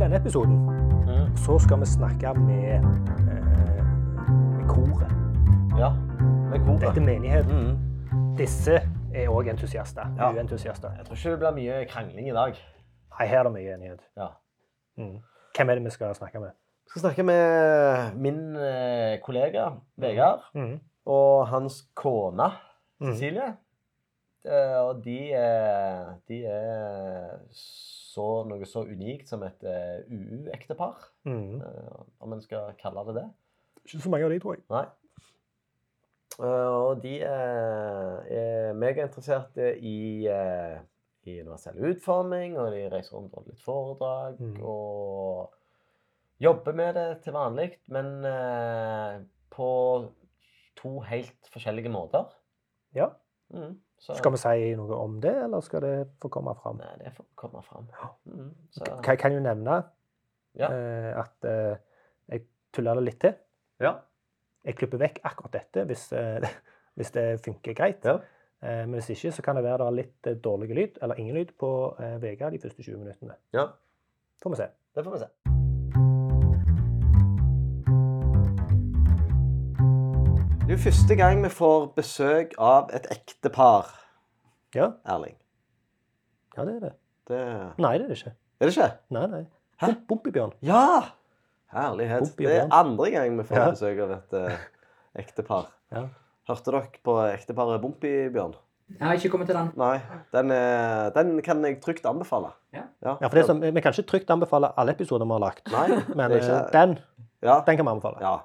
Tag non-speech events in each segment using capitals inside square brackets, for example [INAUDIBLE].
denne episoden Mm. så skal vi snakke med, eh, med koret. Ja, med koret. Dette er menigheten. Mm. Disse er òg entusiaster. Ja. Uentusiaster. Jeg tror ikke det blir mye krangling i dag. Nei, her er det mye enighet. Ja. Mm. Hvem er det vi skal snakke med? Vi skal snakke med min eh, kollega Vegard Mm. og hans kone Mm. Cecilie. Eh, og de er, de er så, noe så unikt som et uh, UU-ektepar, Mm. eh, om en skal kalle det det. Ikke så mange av de, tror jeg. Nei. Eh, og de er, er megainteresserte i, eh, i universell utforming, og de reiser rundt og holder litt foredrag Mm. og jobber med det til vanlig, men eh, på to helt forskjellige måter. Ja. Mm, så, Skal vi si noe om det, eller skal det få komme fram? Nei, det får komme fram. Mm, så, Jeg kan jo nevne Ja. uh, at uh, jeg tuller det litt til. ja. Jeg klipper vekk akkurat dette hvis, uh, [LAUGHS] hvis det funker greit. Ja. Men hvis ikke, så kan det være det er litt dårlig lyd, eller ingen lyd, på uh, VG de første 20 minuttene. ja, Får vi se. det får vi se. Det er jo første gang vi får besøk av et ektepar, Ja, Erling. ja det er det. Det Nei, det er det ikke. Er det ikke? Nei, nei. Hæ? Bom- Bompibjørn. Ja! Herlighet. Det er bjørn. andre gang vi får Ja. besøk av et eh, ektepar. Ja. Hørte dere på ekteparet Bompibjørn? Jeg har ikke kommet til den. Nei. Den, er, den kan jeg trygt anbefale. Ja. Ja, for det som, Vi kan ikke trygt anbefale alle episoder vi har lagt, Nei, men det er eh, ikke den, Ja. den kan vi anbefale. ja.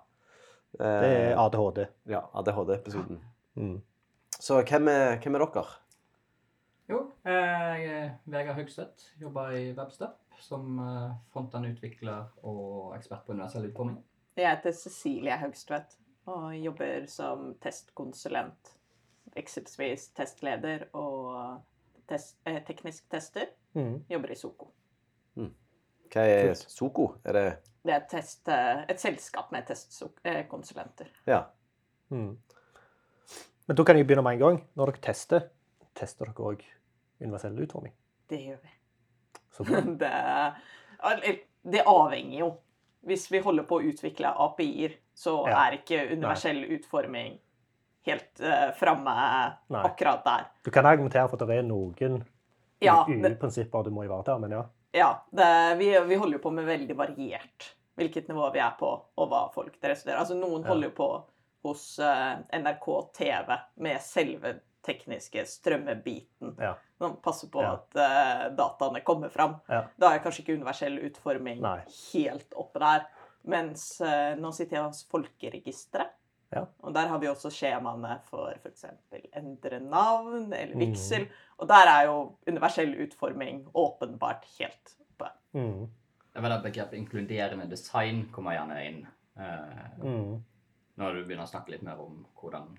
Eh, Det er ADHD. ja, ADHD-episoden. Mm. Så hvem er, hvem er dere? Jo, jeg er Vegard Høgstvedt. Jobber i Webstep som eh, frontend-utvikler og ekspert på universell utforming. Jeg heter Cecilie Haugstvedt og jobber som testkonsulent. Eksempelvis testleder og test, eh, teknisk tester. Mm. Jobber i Soko. Hva er Soko? Er det Det er test, eh, et selskap med testkonsulenter. Ja. Mm. Men da kan jeg begynne med en gang. Når dere tester, tester dere òg universell utforming? Det gjør vi. [LAUGHS] Det, det avhenger jo. Hvis vi holder på å utvikle API-er, så Ja. er ikke universell utforming helt uh, framme akkurat der. Du kan argumentere for at det er noen Ja, det, UI-prinsipper du må ivareta, men ja. Ja det, vi, vi holder jo på med veldig variert hvilket nivå vi er på, og hva folk dere studerer. Altså, noen Ja. holder jo på hos uh, NRK TV med selve tekniske strømmebiten. Ja. Man passer på Ja. at uh, dataene kommer fram. Ja. Da er kanskje ikke universell utforming Nei. helt oppe der. Mens uh, nå sitter jeg hos Folkeregisteret. Ja. Og der har vi også skjemaene for f.eks. endre navn eller Mm. Og der er jo universell utforming åpenbart helt oppe. Mm. Det var det begrepet inkluderende design kommer gjerne inn. eh, Mm. når du begynner å snakke litt mer om hvordan,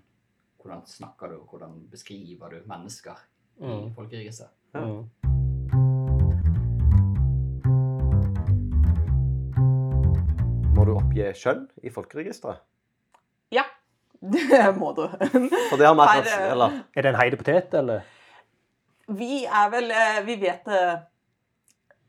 hvordan snakker du, og hvordan beskriver du mennesker i Mm. folkeregisteret. Ja. Mm. Må du oppgi kjønn i folkeregisteret? Ja, det må du. For det har vi akkurat eh, Eller Er det en heide potet, eller? Vi er vel eh, Vi vet eh,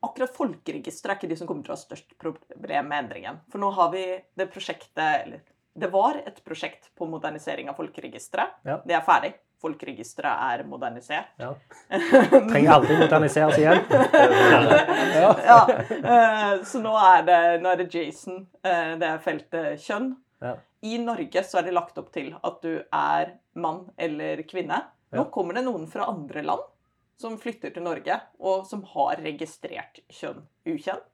Akkurat folkeregisteret er ikke de som kommer til å ha størst problem med endringen. For nå har vi det prosjektet Eller det var et prosjekt på modernisering av folkeregisteret. Ja. Det er ferdig. Folkeregisteret er modernisert. Ja. [LAUGHS] Trenger aldri moderniseres igjen. [LAUGHS] Ja. ja, så nå er det, nå er det Jason. Det er feltet kjønn. I Norge så er det lagt opp til at du er mann eller kvinne. Nå Ja. kommer det noen fra andre land som flytter til Norge, og som har registrert kjønn ukjent.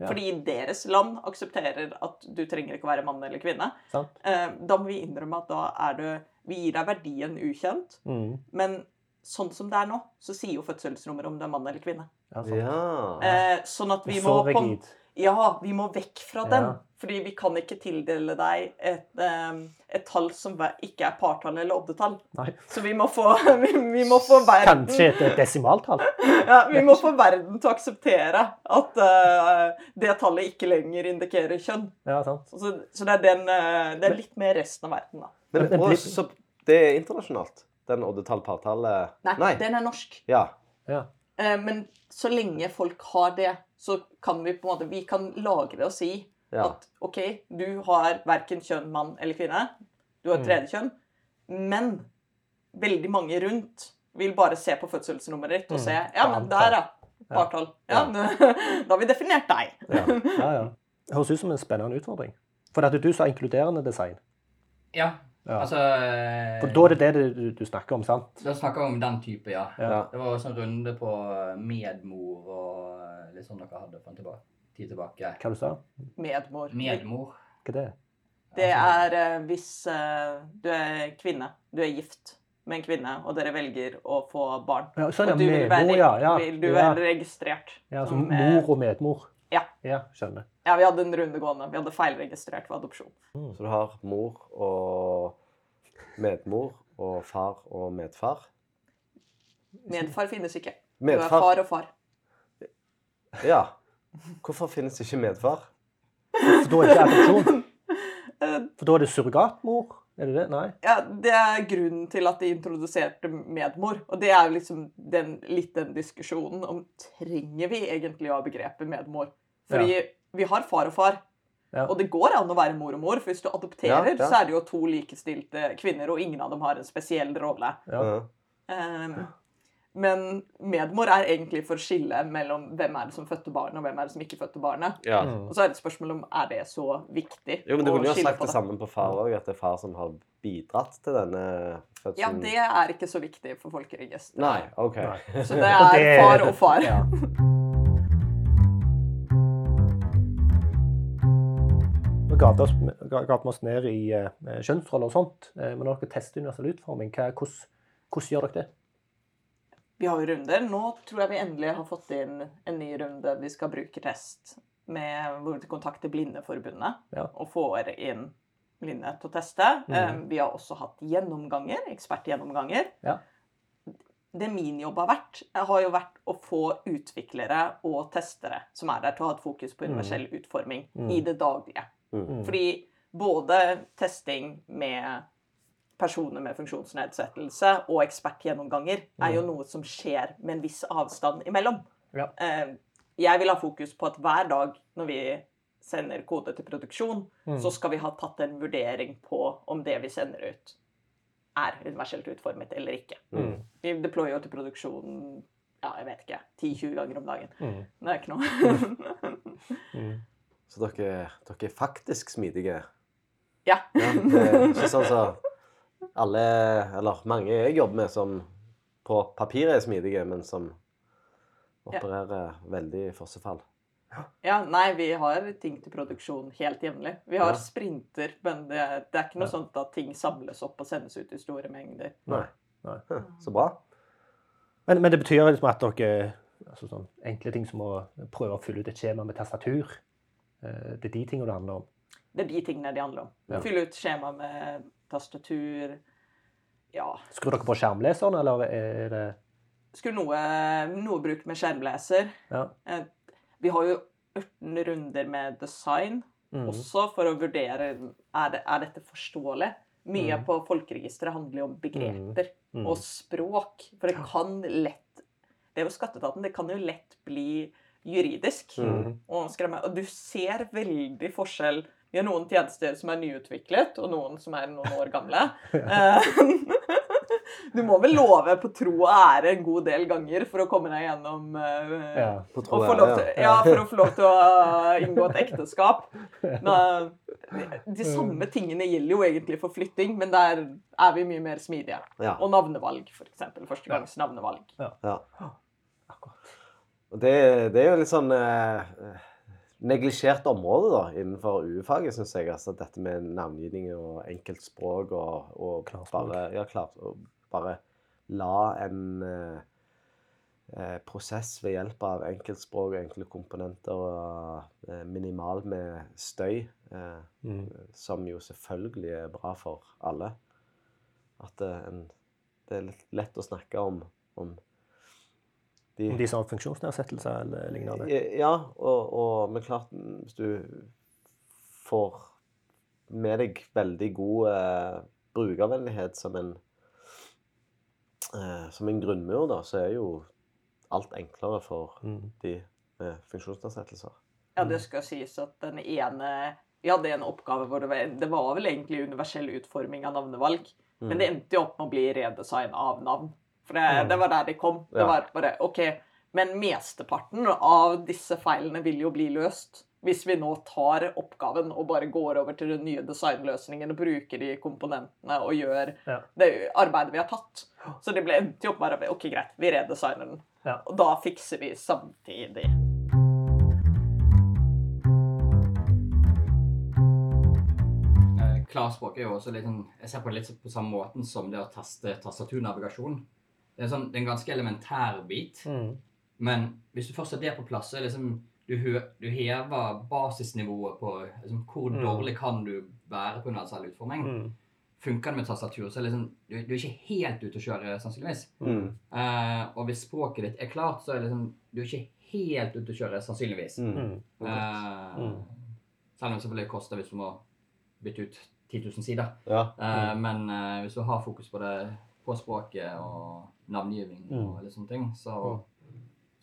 Ja. Fordi deres land aksepterer at du trenger ikke å være mann eller kvinne. Sant? Eh, Da må vi innrømme at da er du Vi gir deg verdien ukjent, Mm. men sånn som det er nå, så sier jo fødselsnummeret om du er mann eller kvinne. Ja, sant. Ja. Eh, sånn at vi må Så rigid. Ja, vi må vekk fra den. Ja. Fordi vi kan ikke tildele deg et, eh, et tall som ikke er partall eller oddetall. Nei. Så vi må få, [LAUGHS] vi, vi må få verden Kanskje et desimaltall. [LAUGHS] ja, Vi må få verden til å akseptere at uh, det tallet ikke lenger indikerer kjønn. Ja, sant. Så, så det, er den, eh, det er litt mer resten av verden, da. Men, Men- men og, så det er internasjonalt? Den oddetall-partallet? Nei, Nei, den er norsk. Ja. Ja. Eh, Men så lenge folk har det, så kan vi på en måte Vi kan lagre og si Ja. at OK, du har verken kjønn mann eller kvinne. Du har et Mm. tredje kjønn. Men veldig mange rundt vil bare se på fødselsnummeret ditt og Mm. se Ja, men der, ja. Partall. Ja, [LAUGHS] da har vi definert deg. Ja, [LAUGHS] ja, ja. Det høres ut som en spennende utfordring. For at du sa inkluderende design. Ja, Ja. altså eh, For da er det det du, du snakker om, sant? Da snakker vi om den type, ja. Ja. Det var også en runde på medmor og eh, litt sånn dere hadde en tilbake, tid tilbake. Hva du sa Medmor. Medmor. Hva er det? Det Altså, er eh, hvis eh, du er kvinne, du er gift med en kvinne, og dere velger å få barn. Ja, sånn, og du vil være, ja. ja. vil du ja. være registrert. ja som, som eh, mor og medmor. Ja. Ja, skjønner. Ja, vi hadde en runde gående. Vi hadde feilregistrert ved adopsjon. Så du har mor og medmor og far og medfar. Medfar finnes ikke. Medfar. Du er far og far. Ja. Hvorfor finnes ikke medfar? For da er det ikke adopsjon. [LAUGHS] Eh, For da er det surrogatmor? Er det det? Nei? Ja, Det er grunnen til at de introduserte medmor. Og det er jo liksom den, litt den diskusjonen om trenger vi egentlig å ha begrepet medmor. Fordi vi har far og far. Ja. Og det går an å være mor og mor, for hvis du adopterer, Ja, ja. så er det jo to likestilte kvinner, og ingen av dem har en spesiell rolle. Ja. Ja. Um, men medmor er egentlig for skille mellom hvem er det som fødte barnet, og hvem er det som ikke fødte barnet. ja. Mm. Og så er det et spørsmål om er det så viktig Jo, men du kunne jo sagt det samme på far òg, at det er far som har bidratt til denne fødselen. Ja, det er ikke så viktig for folkeregisteret. Nei, OK. Nei. Så [LAUGHS] det er far og far. Ja. [LAUGHS] Gav vi oss, ga- vi oss ned i eh, kjønnsroller og sånt. Eh, men når dere tester universell utforming, hva, hvordan, hvordan gjør dere det? Vi har jo runder. Nå tror jeg vi endelig har fått inn en ny runde. Vi skal bruke test med hvor vi kontakter Blindeforbundet Ja. og får inn blinde til å teste. Mhm. Eh, Vi har også hatt gjennomganger, ekspertgjennomganger. Ja. Det min jobb har vært, har jo vært å få utviklere og testere som er der, til å ha et fokus på Mhm. universell utforming mm. i det daglige. Mm. Fordi både testing med personer med funksjonsnedsettelse og ekspertgjennomganger er jo Mm. noe som skjer med en viss avstand imellom. Ja. Eh, Jeg vil ha fokus på at hver dag når vi sender kode til produksjon, Mm. så skal vi ha tatt en vurdering på om det vi sender ut, er universelt utformet eller ikke. Mm. Vi deployer jo til produksjon ja, jeg vet ikke, 10-20 ganger om dagen. Mm. Det er ikke noe. [LAUGHS] Mm. Så dere, dere er faktisk smidige? ja. Ja, det er ikke sånn alle, eller mange jeg jobber med, som på papiret er smidige, men som opererer veldig i fossefall. Ja, nei, vi har ting til produksjon helt jevnlig. Vi har Ja. sprinter, men det, det er ikke noe Ja. sånt at ting samles opp og sendes ut i store mengder. Nei. Nei. Hm, Så bra. Men, men det betyr liksom at dere altså sånn, Enkle ting som å prøve å fylle ut et skjema med tastatur. eh, Det er de tingene det handler om. Det er de tingene det handler om. Ja. Fylle ut skjema med tastatur. Ja. Skrur dere på skjermleseren, eller er det Skulle noe, noe brukt med skjermleser. Ja. Eh, Vi har jo 18 runder med design Mm. også for å vurdere er, det, er dette forståelig. Mye Mm. på folkeregisteret handler jo om begreper. Mm. og språk. For det kan lett Det er jo skatteetaten. Det kan jo lett bli juridisk. Mm. Og, skremme. og du ser veldig forskjell. Vi har noen tjenester som er nyutviklet, og noen som er noen år gamle. [LAUGHS] Eh, [LAUGHS] du må vel love på tro og ære en god del ganger for å komme deg gjennom eh, Ja. På og tro få og lov ære, til, ja, for å få lov til å uh, inngå et ekteskap. [LAUGHS] Men, de samme tingene gjelder jo egentlig for flytting, men der er vi mye mer smidige. Ja. Og navnevalg, f.eks. Førstegangs navnevalg. ja. Akkurat. Og det, det er jo litt sånn eh, neglisjert område da, innenfor UU-faget, syns jeg. Altså dette med navngivning og enkeltspråk og, og bare, ja, klart, og bare la en eh, eh, prosess ved hjelp av enkeltspråk og enkle komponenter og eh, minimal med støy, eh, Mm. som jo selvfølgelig er bra for alle. At eh, en, det er litt lett å snakke om, om de Om de som har funksjonsnedsettelser eller lignende. ja, og, og men klart, mm, hvis du får med deg veldig god eh, brukervennlighet som en eh, som en grunnmur, da, så er jo alt enklere for Mm. de med funksjonsnedsettelser. Ja, det skal sies at den ene Vi hadde en oppgave hvor det var, det var vel egentlig universell utforming av navnevalg, men det endte jo opp med å bli redesign av navn. For det, det var der de kom. Det Ja. var bare OK, men mesteparten av disse feilene vil jo bli løst hvis vi nå tar oppgaven og bare går over til den nye designløsningen og bruker de komponentene og gjør Ja. det arbeidet vi har tatt. Så det ble endte opp bare OK, greit, vi redesigner den. Ja. Og da fikser vi samtidig. Eh, Klarspråk er jo også litt sånn Jeg ser på det litt på samme måten som det å teste tastaturnavigasjon. Det er, sånn, det er en ganske elementær bit, Mm. men hvis du først har det på plass, så er det liksom du, du hever basisnivået på liksom, hvor Mm. dårlig kan du være på universell utforming. Mm. Funker det med tastatur, så er det liksom, du, du er ikke helt ute å kjøre, sannsynligvis. Mm. Uh, og hvis språket ditt er klart, så er det liksom, du er ikke helt ute å kjøre, sannsynligvis. Mm. Selv om det selvfølgelig koster hvis du må bytte ut 10 000 sider. Ja. Uh, Men hvis du har fokus på det på språket og navngivning og Mm. litt sånne ting, så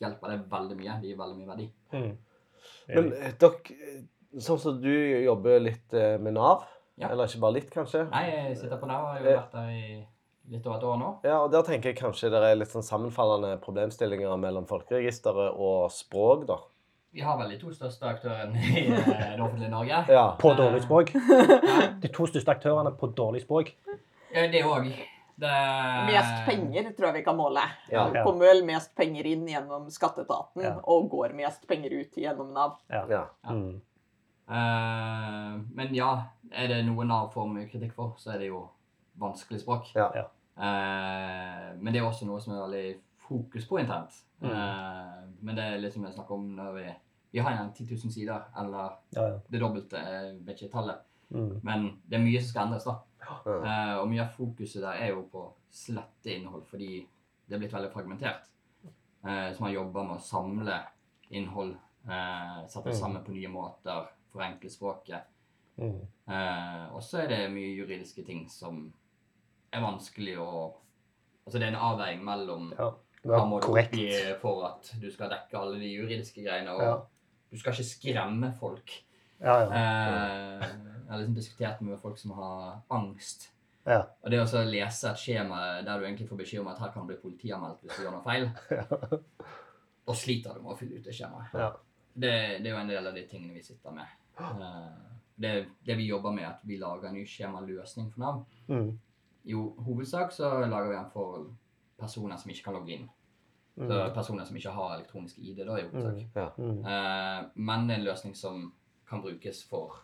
hjelper det veldig mye. Det gir veldig mye verdi. Mm. Men eh, dere, sånn som du jobber litt eh, med Nav, Ja. eller ikke bare litt, kanskje? Nei, jeg sitter på Nav. og har jo vært der i litt over et år nå. Ja, og Der tenker jeg kanskje det er litt sånn sammenfallende problemstillinger mellom folkeregisteret og språk, da. Vi har vel de to største aktørene i eh, det offentlige Norge. Ja. På dårlig språk. [LAUGHS] De to største aktørene på dårlig språk. Ja, det òg. Det Mest penger tror jeg vi kan måle. Ja. Det kommer vel mest penger inn gjennom skatteetaten, Ja. og går mest penger ut gjennom Nav. Ja. ja. Mm. Uh, men ja, er det noe Nav får mye kritikk for, så er det jo vanskelig språk. Ja. Ja. Eh, men det er også noe som er veldig fokus på internt. Mm. Uh, men det er litt som jeg snakker om når vi Vi har igjen 10 000 sider, eller Ja, ja. det dobbelte, jeg vet ikke tallet. Mm. Men det er mye som skal endres, da. Ja. Eh, og mye av fokuset der er jo på å slette innhold, fordi det er blitt veldig fragmentert. Eh, så man jobber med å samle innhold, eh, sette det Mm. sammen på nye måter, forenkle språket. Mm. Eh, og så er det mye juridiske ting som er vanskelig å Altså det er en avveining mellom Ja. Hva må du oppgi for at du skal dekke alle de juridiske greiene, og Ja. du skal ikke skremme folk. Ja, ja. Eh, jeg har liksom diskutert med folk som har angst. Ja. Og det å lese et skjema der du egentlig får beskjed om at her kan bli politianmeldt hvis du gjør noe feil, [LAUGHS] og sliter du med å fylle ut det skjemaet. Ja. Det, det er jo en del av de tingene vi sitter med. Eh, det, det vi jobber med, er at vi lager en ny skjemaløsning for Nav. Mm. I hovedsak så lager vi den for personer som ikke kan logge inn. Så Mm. personer som ikke har elektronisk ID, da, i hovedsak. Mm. Mm. Eh, men det er en løsning som kan brukes for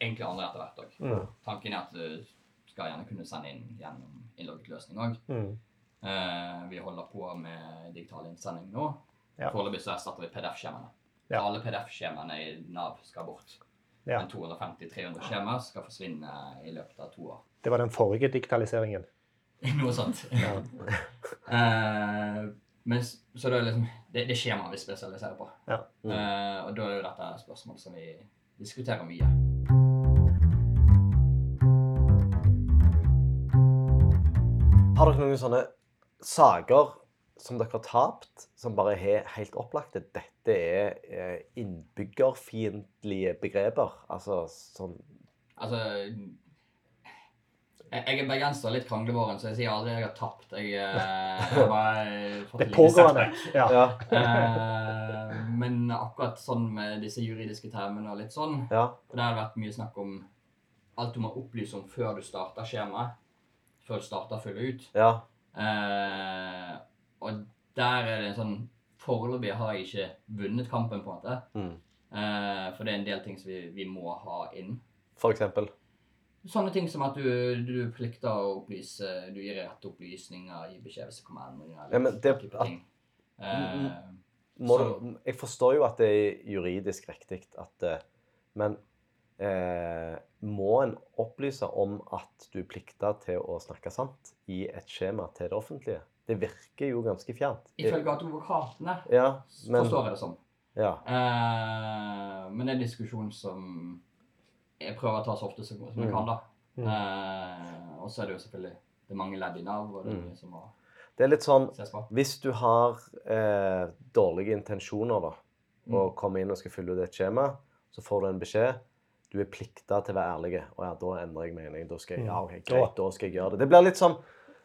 egentlig andre etter hvert òg. Mm. Tanken er at du skal gjerne kunne sende inn gjennom innlogget løsning òg. Mm. vi holder på med digital innsending nå. Ja. Foreløpig så erstatter vi PDF-skjemaene. Ja. Alle PDF-skjemaene i Nav skal bort. Ja. Men 250-300 skjemaer skal forsvinne i løpet av to år. Det var den forrige digitaliseringen. [LAUGHS] Noe sånt. Ja. [LAUGHS] Eh, men, så det er liksom Det, det skjemaet vi spesialiserer på. Ja. Eh, og da er jo dette et spørsmål som vi diskuterer mye. Har dere noen sånne saker som dere har tapt, som bare er helt opplagte? Dette er eh, innbyggerfiendtlige begreper. Altså sånn Altså Jeg er bergenser, litt kranglevåren, så jeg sier aldri jeg har tapt. Jeg, eh, jeg bare fått Det er pågående. Ja. Ja. Eh, men akkurat sånn med disse juridiske termene og litt sånn ja. For det har vært mye snakk om alt du må opplyse om før du starter skjemaet. Før du starter å fylle ut. ja. Eh, og der er det en sånn Foreløpig har jeg ikke vunnet kampen, på en måte. Mm. Eh, for det er en del ting som vi, vi må ha inn. For eksempel. Sånne ting som at du, du plikter å opplyse Du gir rette opplysninger, gir beskjed hvis det kommer endringer. Ja, men det- ting. Eh, Må, jeg forstår jo at det er juridisk riktig at eh, Men eh, må en opplyse om at du plikter til å snakke sant i et skjema til det offentlige? Det virker jo ganske fjernt. Ifølge advokatene Ja, men forstår jeg det sånn. ja. Uh, men det er en diskusjon som jeg prøver å ta så ofte som, som jeg Mm. kan. da. Mm. Eh, og så er det jo selvfølgelig det er mange ledd i Nav. og det er Mm. mye som må... Det er litt sånn. Hvis du har eh, dårlige intensjoner da, Mm. og kommer inn og skal fylle ut et skjema, så får du en beskjed. Du er plikta til å være ærlig. Og ja, da endrer jeg mening. Da skal jeg, ja, okay, greit, da skal jeg gjøre det. Det blir litt sånn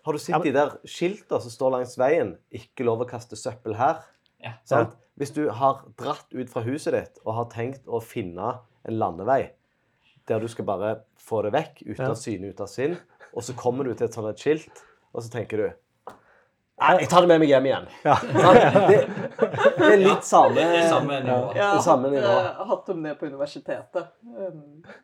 Har du sett Ja, men- de der skiltene som står langs veien? 'Ikke lov å kaste søppel her'. Ja. Sant? Hvis du har dratt ut fra huset ditt og har tenkt å finne en landevei der du skal bare få det vekk, ute av syne, ute av sinn, og så kommer du til et sånt skilt, og så tenker du Nei, jeg tar det med meg hjem igjen. Ja. [LAUGHS] Det, det er litt samme Det er samme nivå. Jeg har Det samme hatt, dem ned hatt det på universitetet. Um,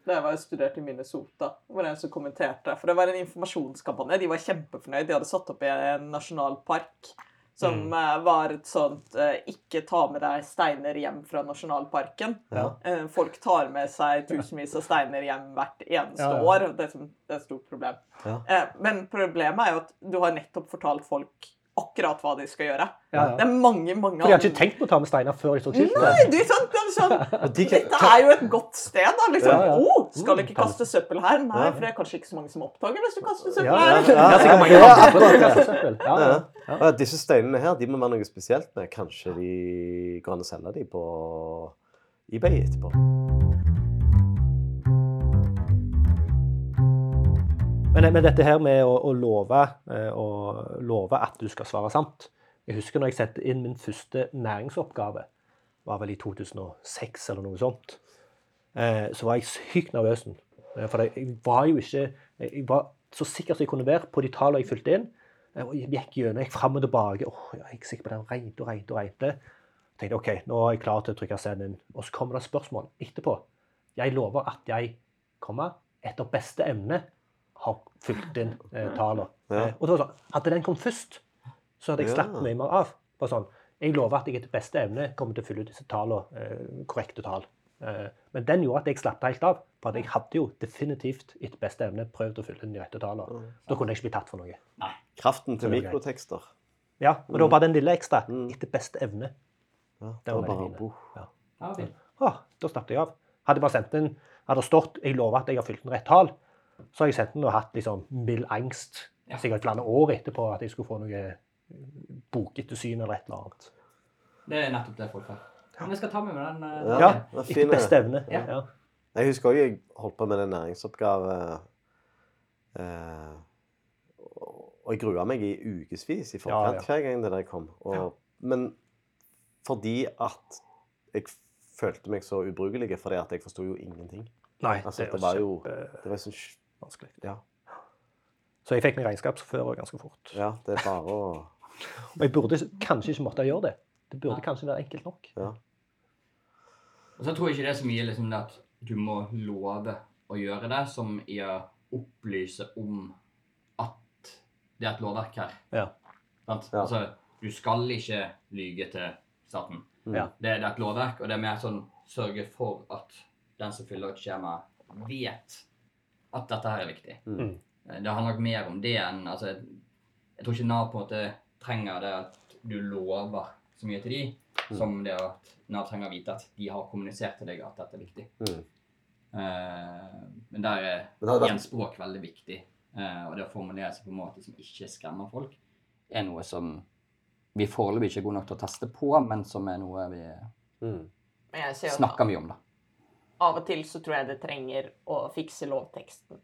da jeg var studert i Minnesota. Det var en som kommenterte. For det var en informasjonskampanje. De var kjempefornøyd. De hadde satt opp i en nasjonalpark som Mm. eh, var et sånt eh, Ikke ta med deg steiner hjem fra nasjonalparken. Ja. Eh, folk tar med seg tusenvis av steiner hjem hvert eneste Ja, ja. år. Det er, det er et stort problem. Ja. Eh, men problemet er jo at du har nettopp fortalt folk akkurat hva de skal gjøre. Ja, Det er mange, mange For de hadde ikke tenkt på å ta med steiner før de så skiltet. Nei, det er sånn, det er sånn. [LAUGHS] Dette er jo et godt sted, da. Liksom. Ja, ja. Oh, skal du ikke kaste søppel her? Nei, for det er kanskje ikke så mange som oppdager hvis du kaster søppel her. ja, ja. Ja. Ja, ja. Ja. Ja, disse steinene her de må være noe spesielt med. Kanskje de går an å selge dem på eBay etterpå. Men, men dette her med å, å love, eh, å love at du skal svare sant Jeg husker når jeg sendte inn min første næringsoppgave, var vel i 2006 eller noe sånt. Eh, så var jeg sykt nervøs. Eh, For jeg var jo ikke Jeg var så sikker som jeg kunne være på de tallene jeg fulgte inn. Jeg gikk gjennom, jeg fram og tilbake. Åh, jeg er ikke sikker på den. Regnte og regnte og regnte. tenkte OK, nå er jeg klar til å trykke send inn. Og så kommer det spørsmål etterpå. Jeg lover at jeg kommer etter beste evne har fylt inn eh, tallene. Ja. Eh, og det var sånn, Hadde den kommet først, så hadde jeg Ja. slappet mye mer av. Bare sånn, Jeg lover at jeg etter beste evne kommer til å fylle ut disse tallene, eh, korrekte tall. Eh, men den gjorde at jeg slapp helt av. For at jeg hadde jo definitivt etter beste evne prøvd å fylle inn de rette tallene. Da kunne jeg ikke bli tatt for noe. Nei. Kraften til Det er mikrotekster. Ja, og det var bare den lille ekstra. Mm. Etter beste evne. Ja, Det var bare var bare bo. Ja, fint. Åh, da slapp jeg av. Hadde jeg bare sendt inn, hadde stått jeg lover at jeg har fylt inn rett tall, så har jeg sendt den og hatt liksom mild angst Ja. sikkert flere år etterpå at jeg skulle få noe bokettersyn eller et eller annet. Det er nettopp det folk har. Men jeg skal ta med meg den. Uh, Ja. Ja, er etter beste evne. Ja. Ja. Jeg husker også jeg holdt på med en næringsoppgave. Eh, og jeg grua meg i ukevis i forkant Ja, ja. hver gang det der kom. Og, Men fordi at jeg følte meg så ubrukelig, fordi at jeg forsto jo ingenting. Nei, Altså, det det var var jo. Det var sånn sj- Ja. Så jeg fikk meg regnskapsfører ganske fort. ja, det er bare å [LAUGHS] Og jeg burde kanskje ikke måtte gjøre det. Det burde ja. kanskje være enkelt nok. Ja. Og så tror jeg ikke det er så mye liksom at du må love å gjøre det, som i å opplyse om at det er et lovverk her. Ja. Ja. Altså, du skal ikke lyge til staten. Mm. Ja. Det, det er et lovverk, og det er mer sånn sørge for at den som fyller ut skjema, vet at dette her er viktig. Mm. Det handler nok mer om det enn altså, Jeg tror ikke Nav på en måte trenger det at du lover så mye til de, Mm. som det at Nav trenger å vite at de har kommunisert til deg at dette er viktig. Mm. Eh, men der er vært- språk veldig viktig. Eh, og det å formulere seg på en måte som ikke skremmer folk, er noe som vi foreløpig ikke er gode nok til å teste på, men som er noe vi Mm. Men jeg ser jo snakker mye om, da. Av og til så tror jeg det trenger å fikse lovteksten.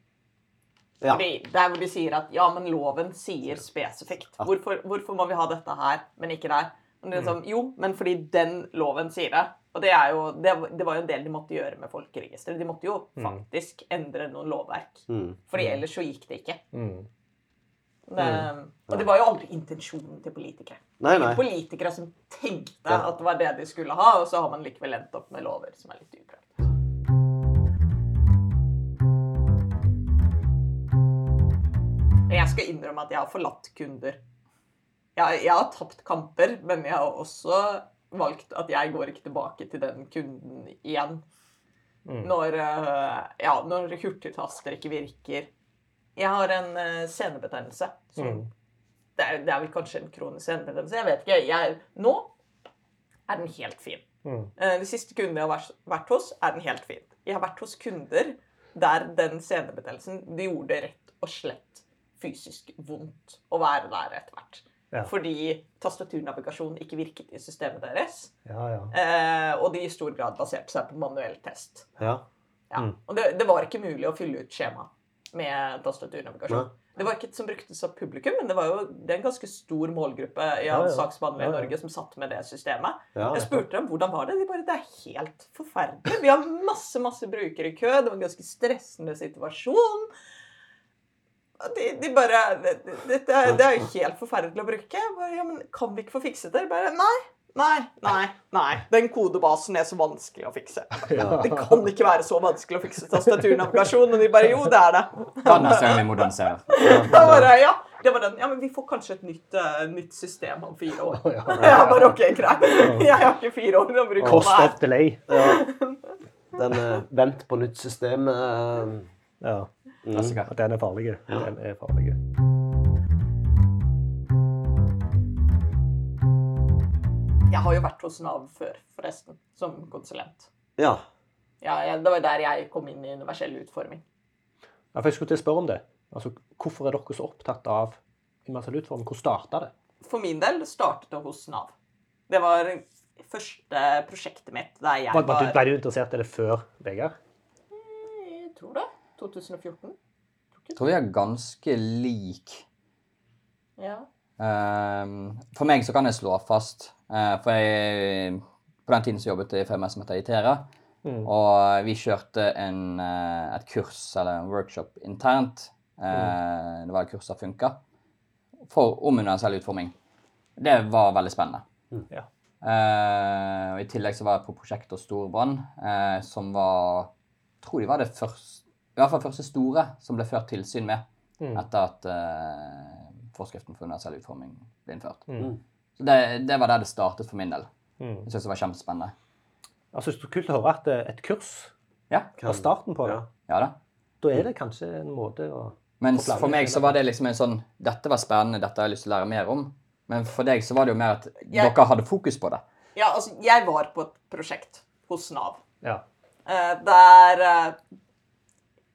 Ja. Fordi Der hvor de sier at ja, men loven sier spesifikt. Hvorfor, hvorfor må vi ha dette her, men ikke der? Men det er sånn, jo, men fordi den loven sier det. Og det, er jo, det, det var jo en del de måtte gjøre med folkeregisteret. De måtte jo faktisk endre noen lovverk. Mm. Fordi ellers så gikk det ikke. Mm. Det, og det var jo aldri intensjonen til politikere. Nei, nei. Politikere som tenkte Ja. at det var det de skulle ha, og så har man likevel endt opp med lover som er litt upraktiske. Jeg skal innrømme at jeg har forlatt kunder. Jeg, jeg har tapt kamper, men jeg har også valgt at jeg går ikke tilbake til den kunden igjen. Mm. Når, eh, ja, når hurtigtaster ikke virker. Jeg har en eh, senebetennelse. Mm. det, er, det er vel kanskje en kronisk senebetennelse. Jeg vet ikke. Jeg, nå er den helt fin. Mm. Eh, De siste kundene jeg har vært, vært hos, er den helt fin. Jeg har vært hos kunder der den senebetennelsen de gjorde rett og slett fysisk vondt å være der etter hvert. Ja. fordi tastaturnavigasjon ikke virket i systemet deres. Ja, ja. Eh, og de i stor grad baserte seg på manuell test. Ja. Ja. Mm. Og det, det var ikke mulig å fylle ut skjema med tastaturnavigasjon. Det var ikke et som bruktes av publikum, men det var jo det er en ganske stor målgruppe i Ja, saksbehandlere i. Norge som satt med det systemet. Jeg spurte dem hvordan var det. De bare Det er helt forferdelig. Vi har masse masse brukere i kø. Det var en ganske stressende situasjon. De, de bare det, det, det, er, jo helt forferdelig å bruke. Bare, ja, men kan vi ikke få fikset det? Bare nei. Nei, nei, nei. Den kodebasen er så vanskelig å fikse. Ja. Det kan ikke være så vanskelig å fikse tastaturnavigasjon. Og de bare jo, det er det. Jeg bare, ja, det var den. Ja, men vi får kanskje et nytt, uh, nytt system om fire år. Ja. Bare OK, greit. Jeg har ikke fire år å bruke Cost of delay. ja. Den uh, vent på nytt system uh, Ja. Mm. Klassiker. Den er farlig. Den er farlig. Jeg har jo vært hos Nav før, forresten, som konsulent. Ja. Ja, jeg, det var der jeg kom inn i universell utforming. Ja, for jeg skulle til å spørre om det. Altså, hvorfor er dere så opptatt av universell utforming? Hvor starta det? For min del startet det hos Nav. Det var første prosjektet mitt der jeg Var, var, var du- ble du interessert i det før Vegard? Jeg tror det. 2014. Jeg tror vi er ganske lik. Ja. Ehm, for meg så kan jeg slå fast eh, For jeg, på den tiden så jobbet jeg i firmaet som heter Itera. Mm. Og vi kjørte en, eh, et kurs eller en workshop internt. Mm. Det var et kurs som funka. For om universell utforming. Det var veldig spennende. Ja. Uh, og I tillegg så var jeg på prosjektet Storbrann, uh, som var tror de var det første, i hvert fall første store som ble ført tilsyn med Mm. etter at uh, forskriften for universell utforming ble innført. Mm. Så det, det var der det startet for min del. Mm. Jeg synes det var kjempespennende. Altså, er kult å høre at eh, et kurs Ja, var starten på det. Ja. ja da. Da er det kanskje en måte å Mens for meg så var det liksom en sånn Dette var spennende, dette har jeg lyst til å lære mer om. Men for deg så var det jo mer at Jeg- dere hadde fokus på det. ja, altså, jeg var på et prosjekt hos Nav. Ja. Uh, der eh,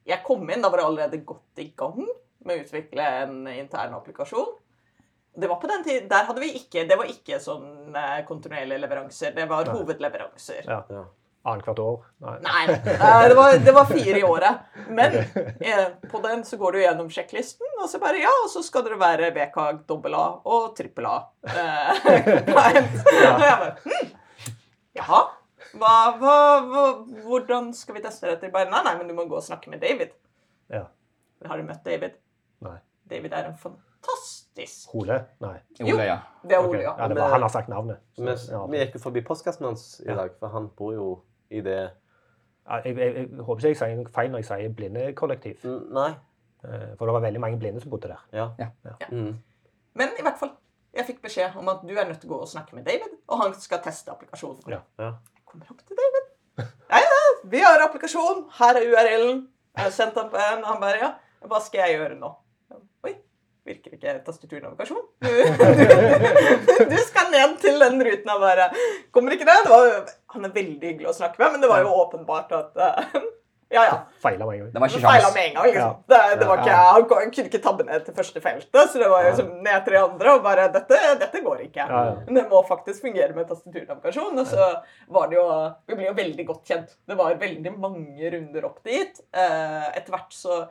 jeg kom inn, da var det allerede godt i gang med å utvikle en intern applikasjon. Det var på den tid, der hadde vi ikke, det var ikke sånn eh, kontinuerlige leveranser, det var Nei. hovedleveranser. ja. Ja. Annethvert år? Nei. Nei, det var, det var fire i året. Men eh, på den så går du gjennom sjekklisten, og så bare ja, og så skal dere være VKG dobbel A og trippel A. Eh, [LAUGHS] [LAUGHS] compliant. [LAUGHS] Og jeg bare hm, jaha. Hva, hva, hva, hvordan skal vi teste dette? Bare, nei, nei, men du må gå og snakke med David. Ja. Har du møtt David? Nei. David er en fantastisk Ole? Nei. Ole, ja. Det er Ole, ja. Ja, det var, han har sagt navnet. så- Vi, ja. vi gikk jo forbi postkassen hans i dag, for han bor jo i det jeg, jeg, jeg håper ikke jeg sier noe feil når jeg sier blindekollektiv. Mm, Nei. Eh, For det var veldig mange blinde som bodde der. Ja. Ja. Ja. Mm. Men i hvert fall, jeg fikk beskjed om at du er nødt til å gå og snakke med David, og han skal teste applikasjonen. Ja. Kommer opp til David. Ja, ja, vi har applikasjon. Her er URL-en. Jeg har sendt den på en. Han bare, ja, hva skal jeg gjøre nå? Oi, virker ikke tastaturnavigasjon? Du, du skal ned til den ruten og bare, kommer ikke det? det var, han er veldig hyggelig å snakke med, men det var jo åpenbart at, eh, ja, ja. Feila med en gang. Det var ikke sjans. med en gang. liksom. Ja. Det, det var ikke, Han kunne ikke tabbe ned til første feltet, så det var liksom ned til de andre. og bare, Dette, dette går ikke. Ja, ja. Men det må faktisk fungere med tastaturnavigasjon. Og så var det jo Vi ble jo veldig godt kjent. Det var veldig mange runder opp dit. Eh, Etter hvert så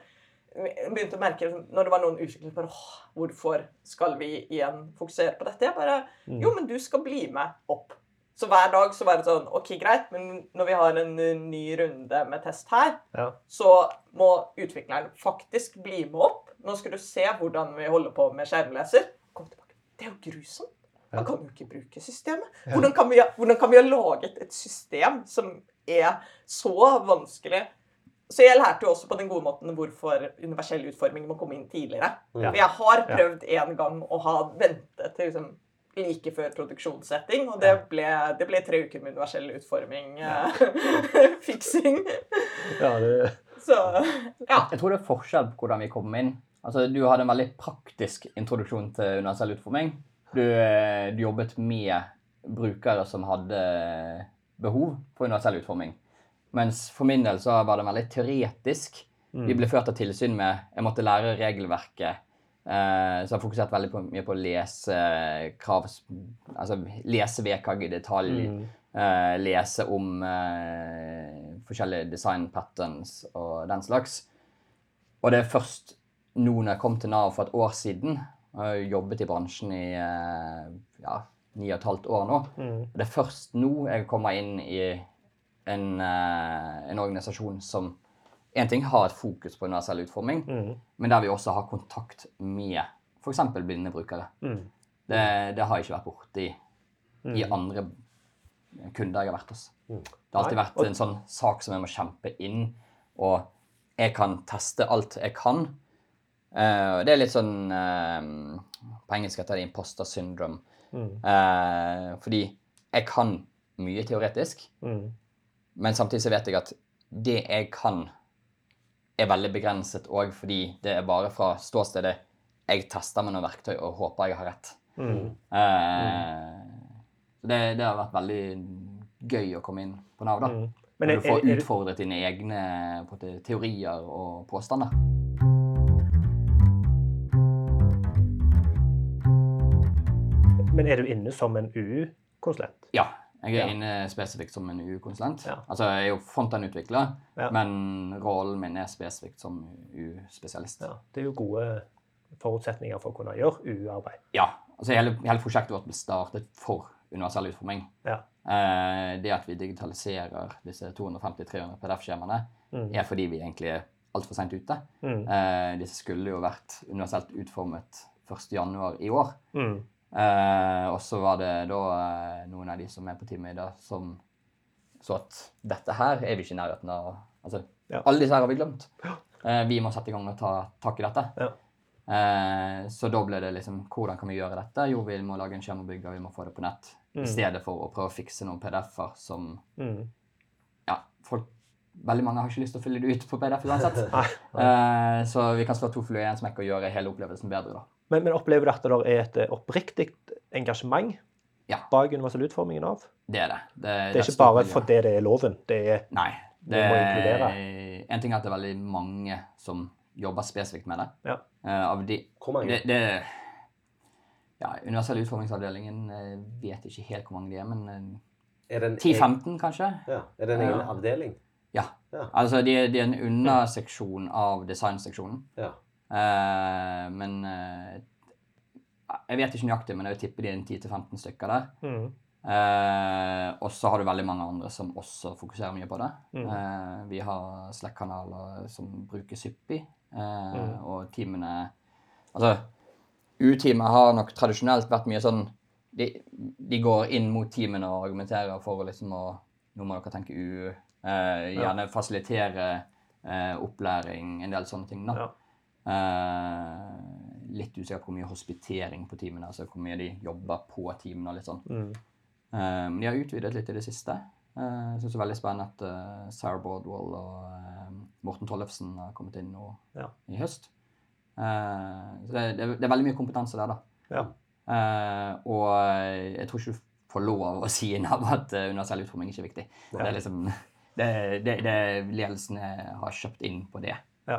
begynte å merke når det var noen utviklere bare, åh, Hvorfor skal vi igjen fokusere på dette? Jeg bare Jo, men du skal bli med opp. Så hver dag så var det sånn OK, greit, men når vi har en uh, ny runde med test her, Ja. så må utvikleren faktisk bli med opp. Nå skal du se hvordan vi holder på med skjermleser. Kom tilbake. Det er jo grusomt. Man kan jo ikke bruke systemet. Hvordan kan vi, hvordan kan vi ha laget et system som er så vanskelig? Så jeg lærte jo også på den gode måten hvorfor universell utforming må komme inn tidligere. Ja. Jeg har prøvd en gang å ha ventet til liksom like før produksjonssetting, og det ble, det ble tre uker med universell utforming. Ja. [LAUGHS] fiksing. Ja, det, Så ja. Jeg tror det er forskjell på hvordan vi kom inn. Altså, Du hadde en veldig praktisk introduksjon til universell utforming. Du, eh, du jobbet med brukere som hadde behov for universell utforming. Mens for min del så var det veldig teoretisk. Vi ble ført av tilsyn med Jeg måtte lære regelverket. Eh, så jeg har fokusert veldig på, mye på lesekrav, altså lese VKG i detalj. Mm. Uh, lese om uh, forskjellige design patterns og den slags. Og det er først nå når jeg kom til Nav for et år siden, jeg har jobbet i bransjen i eh, ja, ni og et halvt år nå, Mm. og det er først nå jeg kommer inn i en, eh, en organisasjon som en ting har et fokus på universell utforming, Mm. men der vi også har kontakt med f.eks. blinde brukere. Mm. Det, det har jeg ikke vært borti Mm. i andre kunder jeg har vært hos. Mm. Det har alltid vært en sånn sak som jeg må kjempe inn, og jeg kan teste alt jeg kan. Uh, det er litt sånn uh, På engelsk heter det imposter syndrome. Eh, fordi jeg kan mye teoretisk, Mm. men samtidig så vet jeg at det jeg kan, er veldig begrenset òg fordi det er bare fra ståstedet jeg tester med noen verktøy og håper jeg har rett. Mm. Eh, det, det har vært veldig gøy å komme inn på Nav, da. Mm. Men er, du får utfordret dine egne på en teorier og påstander. men er du inne som en UU-konsulent? Ja. Jeg er Ja. inne spesifikt som en UU-konsulent. Ja. Altså, jeg er jo frontend-utvikler, Ja. men rollen min er spesifikt som UU-spesialist. Ja, det er jo gode forutsetninger for å kunne gjøre UU-arbeid. Ja, altså hele, hele prosjektet vårt ble startet for universell utforming. Ja. Eh, det at vi digitaliserer disse 250-300 PDF-skjemaene, Mm. er fordi vi egentlig er altfor seint ute. Mm. Eh, disse skulle jo vært universelt utformet 1.1. i år. Mm. Eh, og så var det da eh, noen av de som er på teamet i dag, som så at dette her er vi ikke i nærheten av. Altså, Ja. Alle disse her har vi glemt. Eh, vi må sette i gang og ta tak i dette. Ja. Eh, så da ble det liksom Hvordan kan vi gjøre dette? Jo, vi må lage en skjemabygger, vi må få det på nett. Mm. I stedet for å prøve å fikse noen PDF-er som Mm. Ja, folk Veldig mange har ikke lyst til å fylle det ut på PDF uansett. [LAUGHS] Eh, så vi kan slå to fluer i én smekk og gjøre hele opplevelsen bedre, da. Men, men opplever du at det er et eh, oppriktig engasjement Ja. bak universell utformingen av? Det er det. Det, Det er ikke bare fordi det er loven. Det er Nei. Vi må inkludere. En ting er at det er veldig mange som jobber spesifikt med det. Ja. Uh, av de, Hvor mange? det, det ja, Universell utformingsavdelingen eh, vet ikke helt hvor mange de er, men eh, Er det en egen- 10-15 kanskje? Ja. Er det en egen uh, avdeling? Ja. Ja. Altså, de, de er en underseksjon av designseksjonen. Ja. Eh, men eh, Jeg vet ikke nøyaktig, men jeg vil tippe de er 10-15 stykker der. mm. Uh, og så har du veldig mange andre som også fokuserer mye på det. Mm. Uh, vi har Slack-kanaler som bruker Suppi, uh, Mm. og teamene Altså, U-teamet har nok tradisjonelt vært mye sånn de, de går inn mot teamene og argumenterer for å liksom å Nå må dere tenke U. Gjerne fasilitere eh, opplæring, en del sånne ting. da. Ja. Eh, litt usikker på hvor mye hospitering på teamene, altså hvor mye de jobber på teamene og litt sånn. Mm. Eh, de har utvidet litt i det siste. Eh, Jeg syns det er veldig spennende at uh, Sarah Bordwell og uh, Morten Tollefsen har kommet inn nå Ja. i høst. Uh, Så det, det, det er veldig mye kompetanse der, da. Ja. Og jeg tror ikke du får lov å si Nav at universell utforming ikke er viktig. Det er liksom [LAUGHS] det, det, det Ledelsen har kjøpt inn på det. Ja.